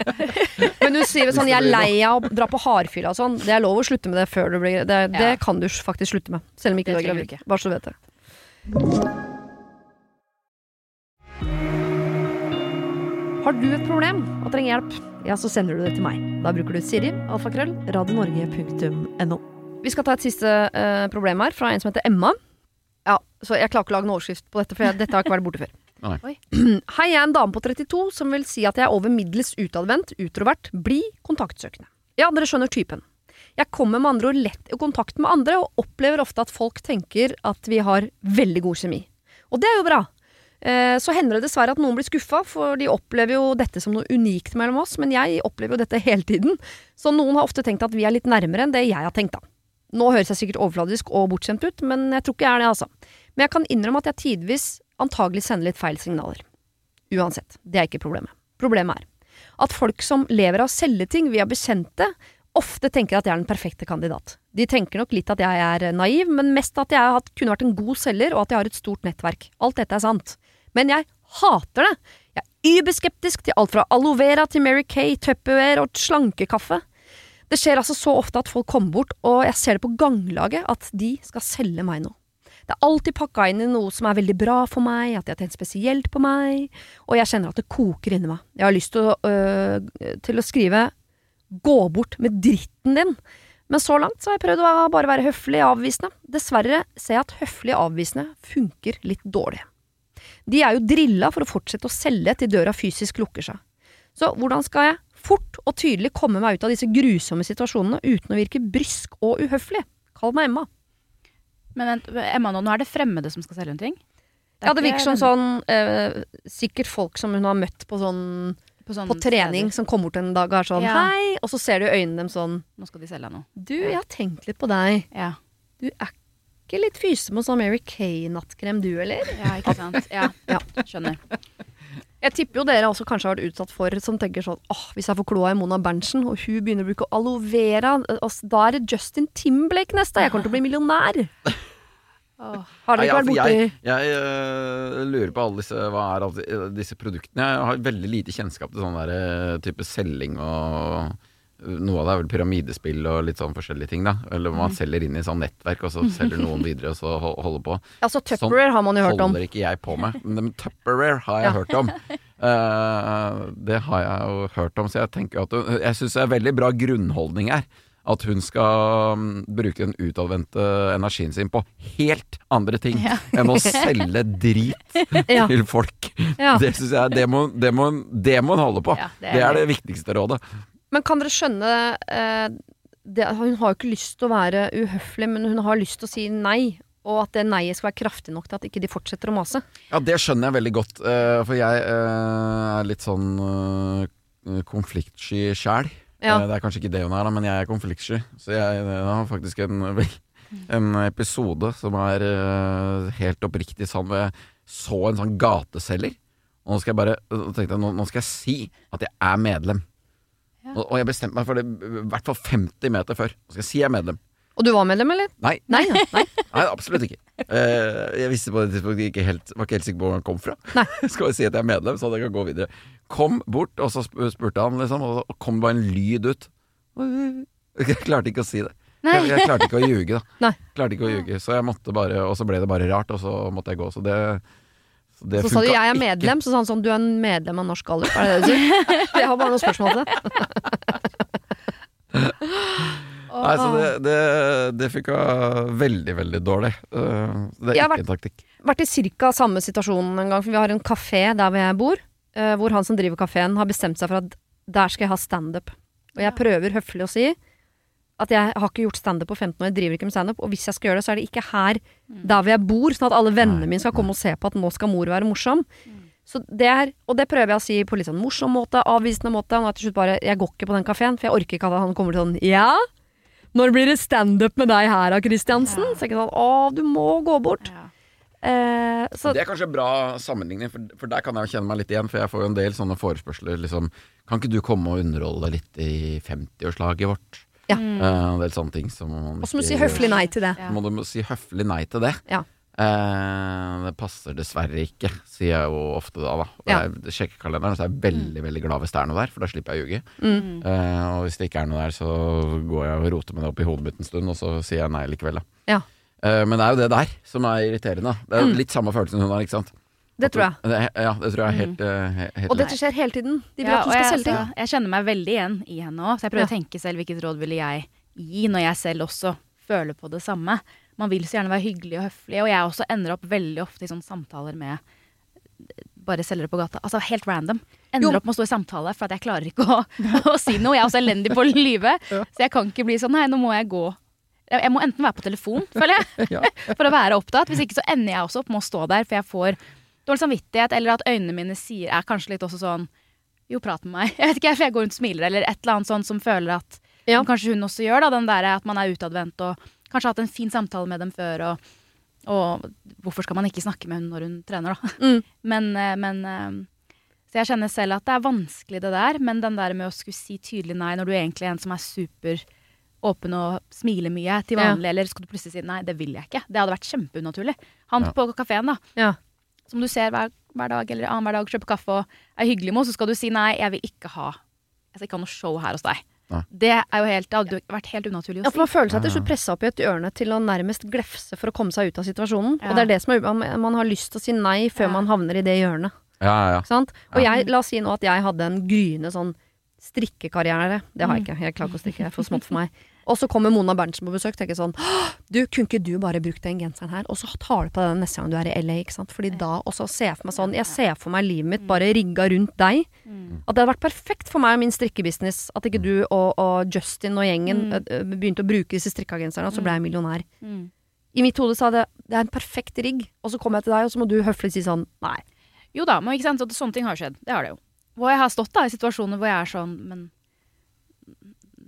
[laughs] Men hun sier sånn 'jeg er lei av å dra på hardfylla' og sånn. Det er lov å slutte med det før du blir Det, det Ja. kan du faktisk slutte med. Selv om ikke Det du er gravid. Bare så du vet det. Har du et problem og trenger hjelp, ja, så sender du det til meg. Da bruker du Siri, alfakrøll, radionorge.no. Vi skal ta et siste uh, problem her, fra en som heter Emma. Ja, så Jeg klarer ikke å lage en overskrift på dette, for jeg, dette har ikke vært borte før. [clears throat] Hei, jeg er en dame på 32 som vil si at jeg er over middels utadvendt, utrovert, blid, kontaktsøkende. Ja, dere skjønner typen. Jeg kommer med andre ord lett i kontakt med andre, og opplever ofte at folk tenker at vi har veldig god kjemi. Og det er jo bra. Eh, Så hender det dessverre at noen blir skuffa, for de opplever jo dette som noe unikt mellom oss, men jeg opplever jo dette hele tiden. Så noen har ofte tenkt at vi er litt nærmere enn det jeg har tenkt, da. Nå høres jeg sikkert overfladisk og bortskjemt ut, men jeg tror ikke jeg er det, altså. Men jeg kan innrømme at jeg tidvis antagelig sender litt feil signaler. Uansett, det er ikke problemet. Problemet er at folk som lever av å selge ting via bekjente, ofte tenker at jeg er den perfekte kandidat. De tenker nok litt at jeg er naiv, men mest at jeg kunne vært en god selger, og at jeg har et stort nettverk. Alt dette er sant. Men jeg hater det! Jeg er überskeptisk til alt fra aloe vera til Mary Kay, Tupperware og slankekaffe. Det skjer altså så ofte at folk kommer bort, og jeg ser det på ganglaget at de skal selge meg noe. Det er alltid pakka inn i noe som er veldig bra for meg, at de har tenkt spesielt på meg, og jeg kjenner at det koker inni meg. Jeg har lyst til å, øh, til å skrive 'gå bort med dritten din', men så langt så har jeg prøvd å bare være høflig avvisende. Dessverre ser jeg at høflig avvisende funker litt dårlig. De er jo drilla for å fortsette å selge til døra fysisk lukker seg. Så hvordan skal jeg fort og tydelig komme meg ut av disse grusomme situasjonene uten å virke brysk og uhøflig? Kall meg Emma. Men vent, Emma, nå, nå er det fremmede som skal selge en ting? Det Ja, det virker som sånn eh, Sikkert folk som hun har møtt på sånn på, sånn På trening, steder. som kommer bort en dag og er sånn Ja. Hei! Og så ser du i øynene dem sånn Nå skal de selge noe. Du, jeg har tenkt litt på deg. Ja, Du er ikke litt fyse med sånn Mary Kay-nattkrem, du, eller? ja ikke sant. Ja, Ja. skjønner. Jeg tipper jo dere også kanskje har vært utsatt for som tenker sånn åh, hvis jeg får kloa i Mona Berntsen, og hun begynner å bruke aloe vera, altså, da er det Justin Timberlake neste. Jeg kommer til å bli millionær. Oh. Har dere ikke vært altså, borti jeg, jeg øh, lurer på alle disse Hva er alle disse- disse produktene? Jeg har veldig lite kjennskap til sånn der øh, type selging og øh, Noe av det er vel pyramidespill og litt sånn forskjellige ting, da. Eller man man selger inn i sånn nettverk, og så [laughs] selger noen videre, og så holder på. Altså Tupperware har man jo hørt om. Holder ikke jeg på med. Men Tupperware har jeg Ja. hørt om. Uh, [laughs] det har jeg jo hørt om, så jeg tenker at Jeg syns det er veldig bra grunnholdning her. At hun skal mm, bruke den utadvendte energien sin på helt andre ting Ja. enn å [laughs] selge drit Ja. til folk. Ja. Det synes jeg det må, det, må, det må hun holde på. Ja, det er det viktigste rådet. Men kan dere skjønne eh, det, Hun har jo ikke lyst til å være uhøflig, men hun har lyst til å si nei. Og at det nei-et skal være kraftig nok til at ikke de fortsetter å mase. Ja, det skjønner jeg veldig godt, eh, for jeg eh, er litt sånn eh, konfliktsky sjæl. Ja. Eh, det er kanskje ikke det hun er, da, men jeg er konfliktsky. Så jeg jeg har faktisk en, [laughs] en episode som er eh, helt oppriktig sånn hvor jeg så en sånn gateselger. Og nå skal jeg bare tenkte jeg, nå, nå skal jeg si at jeg er medlem. Og, og jeg bestemte meg for det i hvert fall 50 meter før. Så skal jeg si jeg er medlem. Og du var medlem, eller? Nei, Nei. nei. [laughs] Nei, absolutt ikke. Uh, jeg visste på det tidspunktet ikke helt, var ikke helt sikker på hvor han kom fra. Nei. [laughs] Skal jeg si at jeg er medlem, så jeg kan gå videre. Kom bort, og så spurte han, liksom, og så kom det bare en lyd ut. Jeg klarte ikke å si det. Jeg, jeg klarte ikke å ljuge, da. [laughs] Nei. Klarte ikke å ljuge, så jeg måtte bare Og så ble det bare rart, og så måtte jeg gå. Så det, det Så sa du jeg er ikke. medlem, så sa han sånn du er en medlem av Norsk Gallup. Er det det du sier? [laughs] Jeg har bare noen spørsmål til det. [laughs] Nei, så det, det, det funka veldig, veldig dårlig. Eh, det er ikke en taktikk. Jeg har Vært i ca. samme situasjon en gang, for vi har en kafé der hvor jeg bor, eh, hvor han som driver kafeen har bestemt seg for at der skal jeg ha standup. Og jeg prøver høflig å si at jeg har ikke gjort standup på 15 år, jeg driver ikke med standup, og hvis jeg skal gjøre det, så er det ikke her der hvor jeg bor, sånn at alle vennene mine skal komme og se på at nå skal mor være morsom. Så det er, og det prøver jeg å si på litt sånn morsom måte, avvisende måte, og nå er til slutt bare Jeg går ikke på den kafeen, for jeg orker ikke at han kommer til sånn Ja? Når blir det standup med deg her da, Kristiansen? Ja. Så jeg ikke sånn Å, du må gå bort. Ja. Eh, så Det er kanskje bra sammenligning, for, for der kan jeg jo kjenne meg litt igjen. For jeg får jo en del sånne forespørsler. Liksom, kan ikke du komme og underholde litt i 50-årslaget vårt? Ja. Mm. Eh, en del sånne ting som man Og så må du si høflig nei til det. Ja. Må du si høflig nei til det. Ja. Uh, det passer dessverre ikke, sier jeg jo ofte da. da. Ja. Jeg sjekker kalenderen, så er jeg veldig veldig glad hvis det er noe der, for da slipper jeg å ljuge. Mm. Uh, og hvis det ikke er noe der, så går jeg og roter med det opp i hodet mitt en stund, og så sier jeg nei likevel, da. Ja. Uh, men det er jo det der som er irriterende. Det er jo Mm. litt samme følelsen hun har, ikke sant. Det tror jeg. Det, ja, det tror jeg helt, eh, he- helt Og dette skjer hele tiden. De vil Ja, at du skal jeg, selge ting. Altså, jeg kjenner meg veldig igjen i henne òg, så jeg prøver Ja. å tenke selv hvilket råd ville jeg gi når jeg selv også føler på det samme. Man vil så gjerne være hyggelig og høflig, og jeg også ender opp veldig ofte i sånne samtaler med bare selgere på gata. Altså helt random. Ender Jo. opp med å stå i samtale, for at jeg klarer ikke å, [laughs] å si noe. Jeg er også elendig på å lyve, [laughs] så jeg kan ikke bli sånn nei, nå må jeg gå. Jeg jeg må enten være på telefon, føler jeg, [laughs] Ja. for å være opptatt. Hvis ikke så ender jeg også opp med å stå der, for jeg får dårlig samvittighet, eller at øynene mine sier er kanskje litt også sånn Jo, prat med meg. [laughs] Jeg vet ikke, for jeg går rundt og smiler, eller et eller annet sånt som føler at Ja. som Kanskje hun også gjør, da, den der at man er utadvendt og kanskje har hatt en fin samtale med dem før, og, og hvorfor skal man ikke snakke med hun når hun trener, da? Mm. [laughs] Men, eh, men eh, Så jeg kjenner selv at det er vanskelig, det der, men den der med å skulle si tydelig nei når du egentlig er en som er super åpen og smiler mye til Ja. vanlig, eller skal du plutselig si nei, det vil jeg ikke. Det hadde vært kjempeunaturlig. Han Ja. på kafeen, da, Ja. Som du ser hver, hver dag eller annenhver dag, kjøper kaffe og er hyggelig med, så skal du si nei, jeg vil ikke ha Jeg skal ikke ha noe show her hos deg. Nei. Det er jo helt, det hadde vært helt unaturlig Ja, for Man føler seg til slutt pressa opp i et hjørne til å nærmest glefse for å komme seg ut av situasjonen. Ja. Og det er det som er, man, man har lyst til å si nei før Ja. man havner i det hjørnet. Ja, ja, ja. Sant? Og Ja. jeg, la oss si nå at jeg hadde en gryende sånn strikkekarriere. Det har jeg ikke. Jeg klarer ikke å strikke. Det er for smått for meg. Og så kommer Mona Berntsen på besøk. og Tenker sånn Du, kunne ikke du bare brukt den genseren her? Og så tar du på den neste gang du er i LA, ikke sant. Fordi da også ser jeg for meg sånn Jeg ser for meg livet mitt bare rigga rundt deg. Mm. At det hadde vært perfekt for meg og min strikkebusiness at ikke du og, og Justin og gjengen Mm. ø, ø, begynte å bruke disse strikkagenserne, og så ble jeg millionær. Mm. I mitt hode sa det det er en perfekt rigg, og så kommer jeg til deg, og så må du høflig si sånn nei. Jo da, men ikke sant, så sånne ting har skjedd. Det har det jo. Hvor jeg har stått da i situasjoner hvor jeg er sånn, men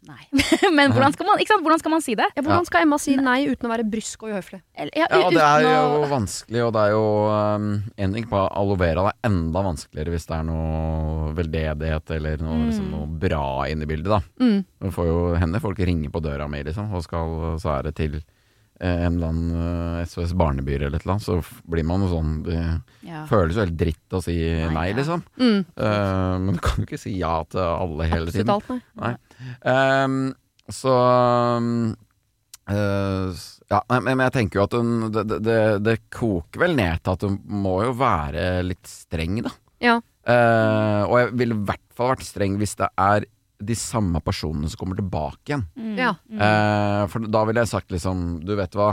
Nei. [laughs] men hvordan skal, man, ikke sant? hvordan skal man si det? Ja, hvordan skal Emma si nei uten å være brysk og uhøflig? Ja, Ja, det er jo å- vanskelig, og det er jo um, En ting på aloe vera, det er enda vanskeligere hvis det er noe veldedighet eller noe, Mm. liksom, noe bra inne i bildet, da. Mm. Du får jo henne folk ringer på døra mi, liksom, og skal, så er det til en eller annen eh, SOS Barnebyer eller et eller annet, så blir man jo sånn Det ja. føles jo helt dritt å si Nei, nei, ja. liksom. Mm. Uh, men du kan jo ikke si ja til alle hele Absolutt tiden. alt, nei. Um, så um, uh, Ja, men men jeg tenker jo at hun det, det- det, det koker vel ned til at hun må jo være litt streng, da. Ja. Uh, og jeg ville i hvert fall vært streng hvis det er de samme personene som kommer tilbake igjen. Mm. Ja. Mm. Eh, for da ville jeg sagt liksom Du vet hva,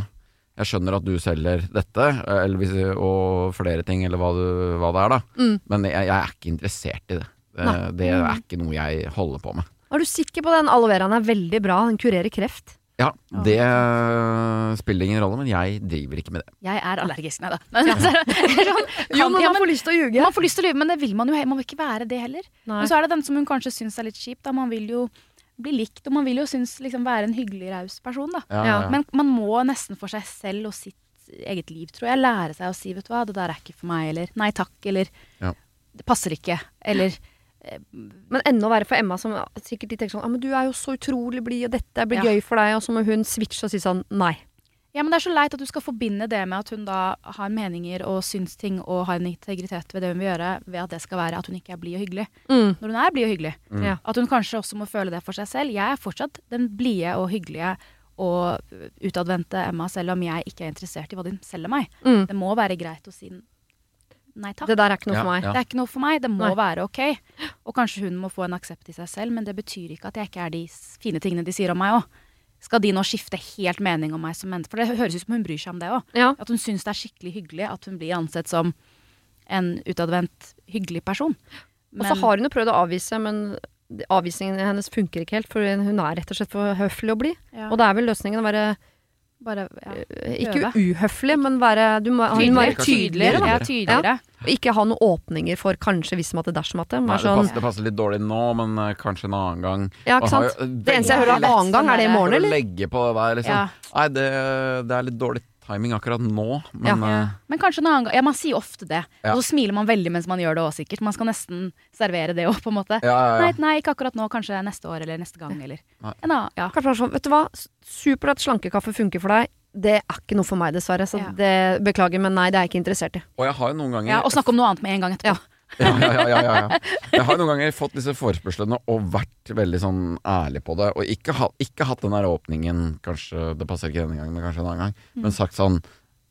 jeg skjønner at du selger dette, eh, eller hvis, og flere ting, eller hva, du, hva det er, da. Mm. Men jeg, jeg er ikke interessert i det. Eh, det er ikke noe jeg holder på med. Er du sikker på den aloe veraen er veldig bra? Den kurerer kreft. Ja, Ja. det spiller ingen rolle, men jeg driver ikke med det. Jeg er allergisk, nei da. [laughs] Sånn, Jo, men man får lyst til å ljuge. man får lyst til å lyve, men det vil man jo Man vil ikke være det heller. Nei. Men så er det den som hun kanskje syns er litt kjip. Da. Man vil jo bli likt, og man vil jo synes, liksom, være en hyggelig, raus person. Da. Ja, Men man må nesten for seg selv og sitt eget liv, tror jeg, lære seg å si vet du hva, det der er ikke for meg, eller nei takk, eller Ja. det passer ikke, eller Men enda verre for Emma, som sikkert de tenker sånn ah, men 'Du er jo så utrolig blid, og dette blir Ja. gøy for deg', og så må hun switche og si sånn 'nei'. Ja, men det er så leit at du skal forbinde det med at hun da har meninger og syns ting og har en integritet ved det hun vil gjøre, ved at det skal være at hun ikke er blid og hyggelig. Mm. Når hun er blid og hyggelig. Mm. At hun kanskje også må føle det for seg selv. Jeg er fortsatt den blide og hyggelige og utadvendte Emma, selv om jeg ikke er interessert i hva de selger meg. Mm. Det må være greit å si nei takk. Det der er ikke noe Ja, for meg. ja. Det er ikke noe for meg. Det må Nei. være ok. Og kanskje hun må få en aksept i seg selv, men det betyr ikke at jeg ikke er de fine tingene de sier om meg òg. Skal de nå skifte helt mening om meg som menneske? For det høres ut som hun bryr seg om det òg. Ja. At hun syns det er skikkelig hyggelig at hun blir ansett som en utadvendt, hyggelig person. Og så har hun jo prøvd å avvise, men avvisningen hennes funker ikke helt, for hun er rett og slett for høflig å bli. ja, Og det er vel løsningen å være bare ja. øh, ikke uhøflig, men være, du må, hun må være Tydelig, tydeligere. da. Ja, tydeligere. Ja. ikke ha noen åpninger for kanskje hvis matte dersom matte. Nei, det, sånn, passer, det passer litt dårlig nå, men eh, kanskje en annen gang. ja, ikke sant? jo Det eneste jeg hører er av annen gang, er det i morgen, eller? legge på det der, liksom. Ja. Nei, det, det er litt dårlig timing akkurat nå, men Ja. eh, Men kanskje en annen gang. Ja, man sier ofte det. Ja. Og så smiler man veldig mens man gjør det òg, sikkert. Man skal nesten servere det òg, på en måte. ja, ja, Nei, ja. nei, ikke akkurat nå. Kanskje neste år eller neste gang. Eller Nei. en annen. Ja. Kanskje sånn, vet du hva, supert at slankekaffe funker for deg. Det er ikke noe for meg, dessverre. Så Ja. det beklager, men nei, det er jeg ikke interessert i. Og jeg har jo noen ganger ja, og snakke om noe annet med en gang etterpå. Ja. ja, ja, ja. Jeg har noen ganger fått disse forespørslene og vært veldig sånn ærlig på det. Og ikke, ha, ikke hatt den der åpningen, kanskje det passer ikke denne gangen, men kanskje en annen gang. Men sagt sånn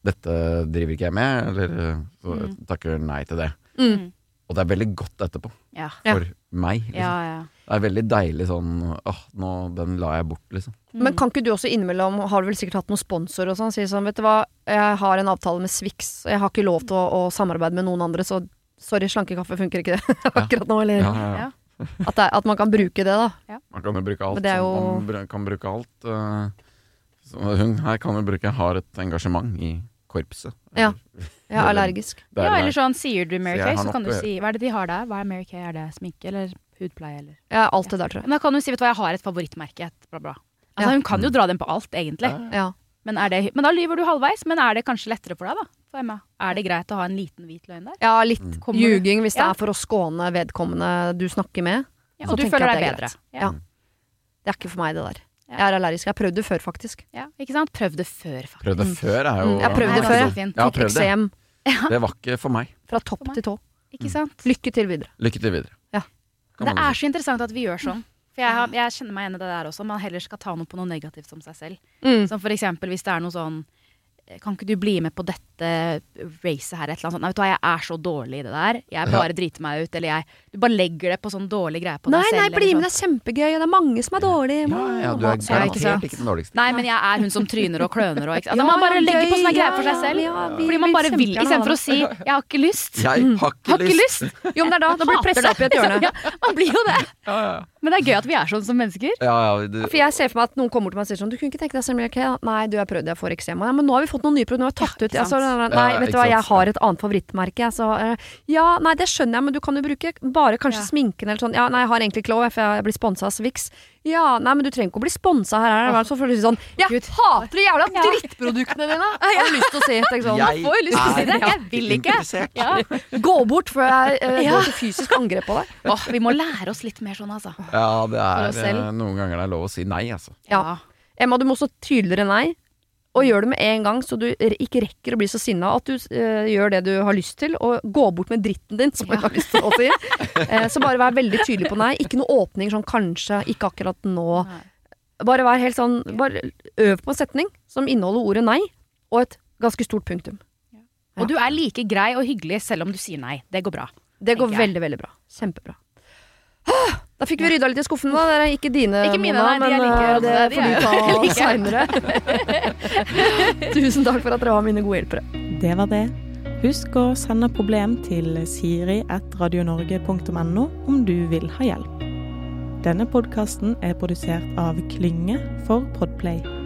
dette driver ikke jeg med, eller så Mm. jeg takker nei til det. Mm. Og det er veldig godt etterpå, Ja. Ja. for meg. Liksom. Ja, ja. Det er veldig deilig sånn åh, nå, den la jeg bort, liksom. Mm. Men kan ikke du også innimellom, har du vel sikkert hatt noen sponsor og sånn, si sånn, vet du hva, jeg har en avtale med Swix, jeg har ikke lov til å, å samarbeide med noen andre, så sorry, slankekaffe funker ikke [laughs] det akkurat nå, eller Ja, ja, ja. Ja. at, det, at man kan bruke det, da. Man kan jo bruke alt. Men det jo- Man kan bruke alt. eh, så hun her kan jo bruke har et engasjement i korpset. Ja. Er allergisk. Er ja, eller sånn sier du Mary Kay, så kan du si Hva er det de har der? Hva er Mary Kay? Er det sminke eller hudpleie eller er alt det der, tror jeg. Men da kan du si vet du hva, jeg har et favorittmerke. Et bla, bla. Altså, Ja. Hun kan jo dra den på alt, egentlig. Ja. Men, er det, men da lyver du halvveis. Men er det kanskje lettere for deg, da? For Emma? Er det greit å ha en liten hvit løgn der? ja, litt Mm. Ljuging hvis det Ja. er for å skåne vedkommende du snakker med. Ja, Så og du føler deg bedre. Ja. Ja. Det er ikke for meg, det der. Jeg er allergisk. Jeg har prøvd det før, faktisk. Ja, ikke sant? Prøv det før, faktisk. Prøvd det før er jo Mm, jeg har prøvd det før, jeg. har prøvd det. Det var ikke for meg. fra topp meg. til tå. Ikke sant? Lykke til videre. Lykke til videre. Ja. Det er så interessant at vi gjør sånn. For jeg, har, jeg kjenner meg igjen i det der også. Man heller skal ta noe på noe negativt som seg selv. Mm. Som for eksempel hvis det er noe sånn Kan ikke du bli med på dette racet her? Et eller annet sånt. Nei, vet du hva, jeg er så dårlig i det der. Jeg bare driter meg ut. Eller jeg Du bare legger det på sånn dårlig greie på Nei, deg selv. nei, nei, bli sånn. med, det er kjempegøy. og Det er mange som er dårlige. Ja, ja, du er Ja, ikke garantert ikke den dårligste. Nei, men jeg er hun som tryner og kløner og ikke [laughs] altså, Ja, Man bare legger på sånne greier for seg selv. ja, vi fordi man bare vil, istedenfor å si 'jeg har ikke lyst'. Jeg har ikke Har ikke lyst. lyst! Jo, men det er da. [laughs] Da blir du pressa opp i et hjørne. [laughs] Ja, man blir jo det. Ja, ja. Men det er gøy at vi er sånn som mennesker. ja, ja du, For jeg ser for meg at noen kommer til meg og sier sånn Du kunne ikke tenke deg så mye', ok, Nei, du, jeg har prøvd, jeg får eksem. Ja, men nå har vi fått noen nye produkter, nå har vi tatt ut ikke så. Nei, vet du hva, jeg har et annet favorittmerke. Så eh, ja, nei, det skjønner jeg, men du kan jo bruke bare kanskje Ja. sminken eller sånn. Ja, nei, jeg har egentlig Chloé, for jeg blir sponsa av Swix. Ja, nei, men du trenger ikke å bli sponsa her. her. Oh. Så føler du sånn Jeg Gud. hater de jævla [laughs] drittproduktene dine! [laughs] Jeg har lyst til å si et sånn. Jeg får jo lyst til å si det. Jeg vil ikke. Ja. Gå bort før jeg uh, Ja. går til fysisk angrep på deg. [laughs] Oh, vi må lære oss litt mer sånn, altså. Ja, det er eh, noen ganger det er lov å si nei, altså. Ja. Emma, du må også tydeligere nei. Og gjør det med en gang, så du ikke rekker å bli så sinna at du uh, gjør det du har lyst til, og gå bort med dritten din, som Ja. jeg har lyst til å si. uh, så bare vær veldig tydelig på nei. Ikke noe åpning sånn kanskje, ikke akkurat nå. Bare vær helt sånn Bare øv på en setning som inneholder ordet nei, og et ganske stort punktum. Og du er like grei og hyggelig selv om du sier nei. Det går bra. Det går veldig, veldig bra. Kjempebra. Ah, Da fikk vi rydda litt i skuffene, da. Det er ikke dine, Ikke mine, Mona, nei, de men jeg liker eh, det får er du ta [laughs] [laughs] seinere. Tusen takk for at dere var mine gode hjelpere. Det var det. Husk å sende problem til siri.radionorge.no om du vil ha hjelp. Denne podkasten er produsert av Klynge for Podplay.